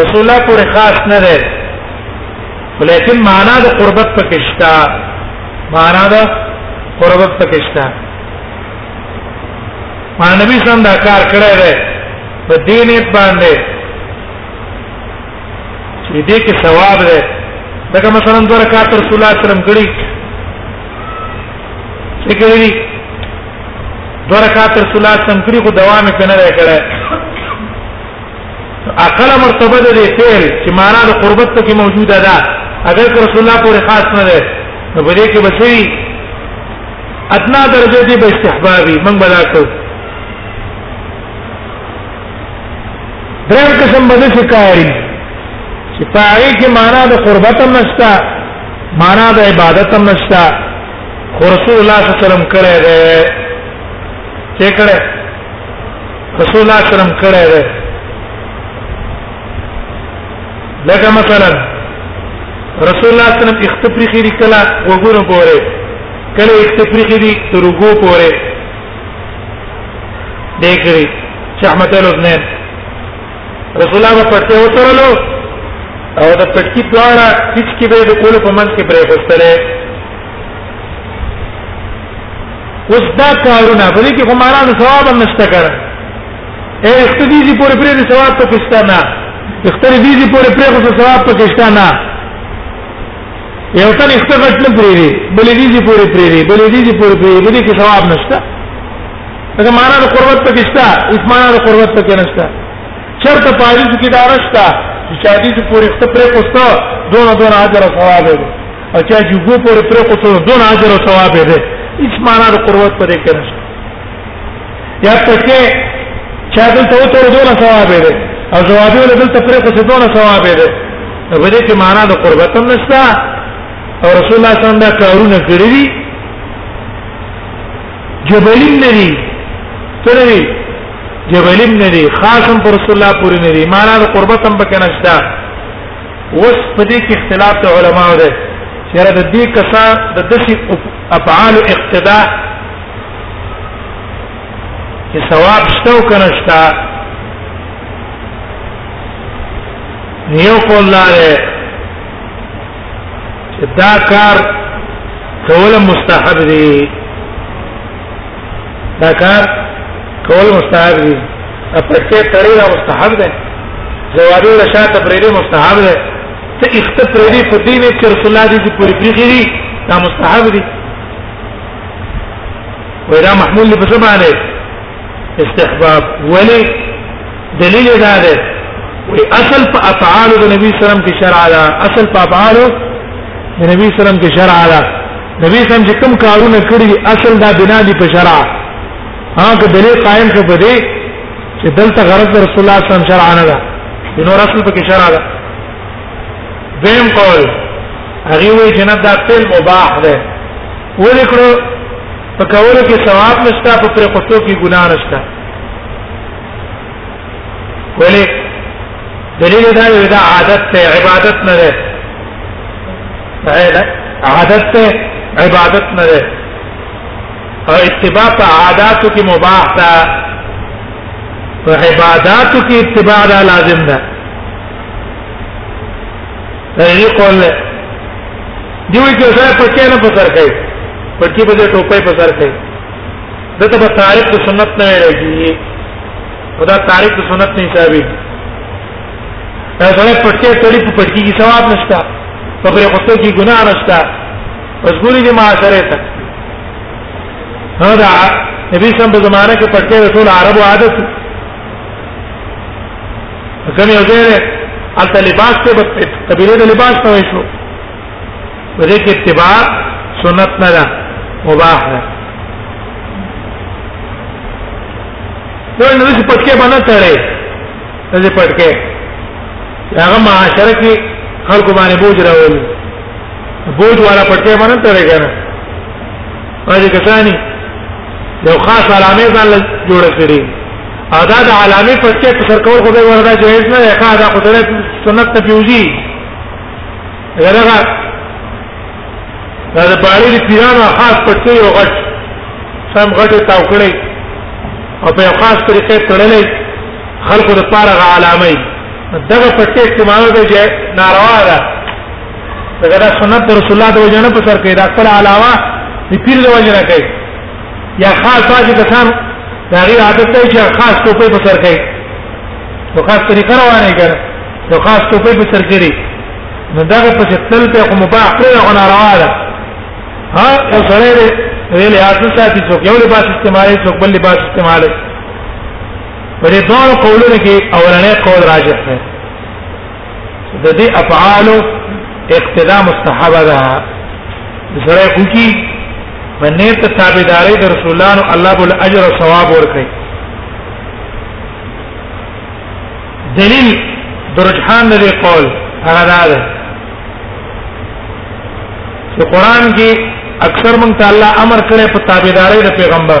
Speaker 1: رسول الله پورې خاص نه دی ولیکن معنا د قربت پکې شته معنا د قربت پکې شته ما نبی صلی الله علیه وسلم دا کار کړی دی په دینه باندې چې دې کې ثواب ده دا مثلا دوه رکعات رسول الله صلی الله علیه وسلم کړی څه کړی دوه رکعات رسول الله صلی الله علیه وسلم کړی خو دوام یې کنه کړی اقل مرتبه ده فعل چې معنا د قربت ته موجوده ده اگر که رسول الله پورې خاص نه ده نو په دې کې بچي ادنا درجه دې به استحبابي من بلا کوو دریم قسم بده شکایري چې پاره کې معنا د قربت هم نشتا معنا د عبادت هم نشتا خو رسول الله صلی الله علیه وسلم کړه ده چې کړه رسول الله صلی الله علیه وسلم کړه ده لکه مثلا رسول الله صلی الله علیه وسلم اختفریخي کلا وګورم پوره کله اختفریخي دي ترغو پوره دیکھری چې احمد الحسنین رسول الله په پټه وترلو او د پټکی دواړه هیڅ کې به د کول په منځ کې پرې وستره اوس دا کارونه بلې کې همارانو ثواب هم نشته کړ اے اختدیزی پورې پرې د ثواب په کښته نه اختدیزی پورې پرې خو ثواب په کښته نه یو تن اخته غټ نه پریری بلې دې پورې پریری بلې دې پورې پریری بلې کې ثواب نشته دا معنا د قربت پکې شته اس معنا د قربت پکې نشته چرته پاریس کې دا نشته چې چا دې پورې اخته پرې کوسته دون دون اجر ثواب دی او چا چې ګو پورې پرې کوسته دون اجر ثواب دی اس معنا د قربت پکې نشته یا تکه چا دلته وته دونه ثواب دی او جوابي ول دلته پرې خو دونه ثواب دی په دې کې معنا د قربت هم نشته او رسول الله صلی الله علیه وسلم دا کارونه کړی دي جبلین ندي ترې جبلین ندي خاصم پر رسول الله پوری ندي معنا د قربت هم پکې نشته وس په دې کې اختلاف د علماو ده چیرې د دې کسا د دشي افعال اقتداء چې ثواب شته او کنه شته یو قول لاره چې دا کار کول مستحب دی دا کار کول مستحب دی په څه طریقه مستحب دی زوارو له شاته پرې مستحب دی ته اخته پرې په دې نه چې رسول الله دې پوری پرې دا مستحب دی ودا محمول په څه باندې استحباب ولی دلیل دا ده وی اصل په افعال د نبی سلام کې شرع ده اصل په افعال د نبی سلام کې شرع ده نبی سلام چې کوم کارونه کړی اصل دا بنا دي په شرع هغه دلیل قائم شو په دې چې دلته غرض رسول الله صلی الله علیه وسلم شرع نه ده نو رسول په کې شرع ده دیم قول هغه وی جنت دا فعل مباح ده ولې کړو په کولو کې ثواب نشته په پر قطو کې ګناه نشته ولې دلیل دا دی دا عادت ته عبادت نه ده عادت ته عبادت نه ده او اتباع په عاداتو کې مباح ده په عباداتو کې اتباع لازم ده دې قول نه دیوی چې سره پټه نه پسر کوي پټي په دې ټوپې پسر کوي دته په تاریخ د سنت نه راځي خدا تاریخ د سنت نه حسابي دا سره پټه تړي په پټي کې ثواب نشته په پرې خطو کې ګناه نشته بس ګوري دې معاشره ته هدا نبی سم په زمانه کې پټه ټول عربو عادت کوم یو ځای دی البته لباس ته قبيله د لباس ته وایي شو ورې کې اتباع سنت نه ده مباح ده نو نو څه پټکې باندې تړې څه پټکې هغه معاشره کې خلکو باندې بوج راول بوج والا پټکې باندې تړې کنه راځي کسانی یو خاص علامه ځان جوړ کړی ادا د علامه پټه په سر کول خو به وردا جایز نه ده کا دا خو سره سنت ته پیوزي غرغه دا د باړې پیرانو خاص پټه یو غټ سم غټه تاو کړی او په خاص طریقې تړلې خلکو د پاره غ علامه دغه پټه استعمال به ناروا ده دغه سنت رسول الله د وجنه په سر کې دا خپل علاوه د پیر د وجنه کوي یا خاص باندې کسان دا غي عادت دی چې خاص ټوپې په سر کوي نو خاص طریقه روانه کړه نو خاص ټوپې په سر کړي نو دا په تل په کوم باع کړی او نه روانه ده ها او سره دې ویلې اته ساتي څوک یو لباس استعمالي څوک بل لباس استعمالي په دې ډول قولونه کې اولنې قول راجح دی د دې افعال اقتدا مستحب ده سره کوکی باندې ته تابعداري د رسولانو الله بول اجر او ثواب ورکړي دلیل درجحان دې قول هغه ده چې قران کې اکثر مونږ ته الله امر کړی په تابعداري د پیغمبر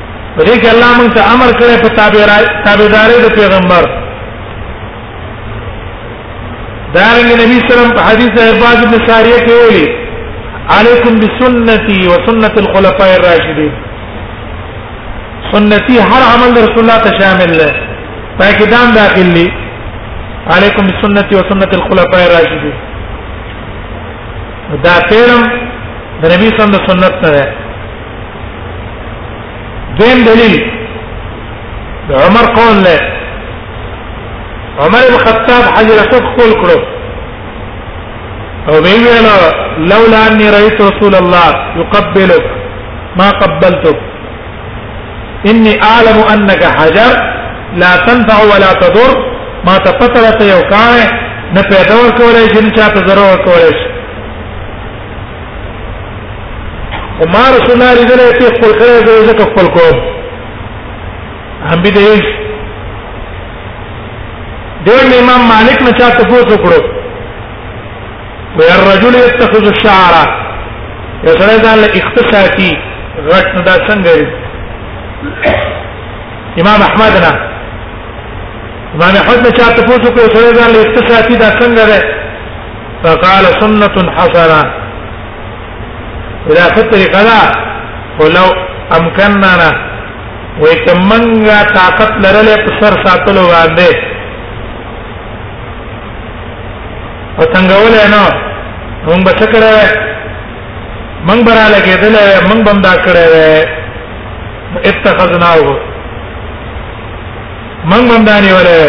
Speaker 1: په دې کې الله موږ ته امر کړی په تابعداري د پیغمبر دارنګ نبی سلام په حدیث ارباز ابن ساریه کې ویلي علیکم بسنتی و سنت الخلفاء الراشدین سنتی هر عمل رسول الله ته شامل دی پاکه دام داخل دی علیکم بسنتی و سنت الخلفاء الراشدین دا پیرم د نبی صلی الله علیه وسلم سنت نه دیم دلیل د عمر قول نه عمر بن خطاب حجر اسود خپل کړو او ویل لولا اني رايت رسول الله يقبلك ما قبلتك اني اعلم انك حجر لا تنفع ولا تضر ما تفترت يوكانه نه پیدا ورکولای شي نه چاته ضرر ورکولای شي او ما رسول الله لیدل چې خپل کړه زه زکه خپل کوم هم به دې دیر امام مالک نه چاته پوښتنه وکړو ويا الرجل يتخذ الشعر یو سره ځان له اختصاصي غټ نه دا څنګه امام احمد نه امام احمد نه چاته پوښتنه وکړو سره ځان له اختصاصي دا څنګه فقال سنة حسنة إذا فتر قضا ولو أمكننا ويكمنغا طاقت لرلې په سر ساتلو باندې او څنګه ولې نو موږ به څه کړو موږ براله کېدل موږ بم دا کړو اتخذناه موږ بم دا نیولې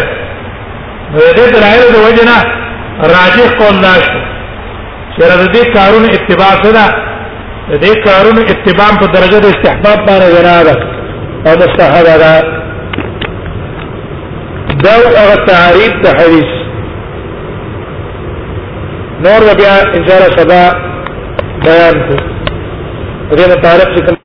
Speaker 1: نو د دې دلایل د وجه نه راجح قول دا شو چې د دې کارونو اتباع سره د دې کارونو اتباع په درجه د استحباب باندې ونا ده او مستحب ده دا هغه تعریف د حدیث نور بیا ان شاء الله سبا بیان کو دې متعلق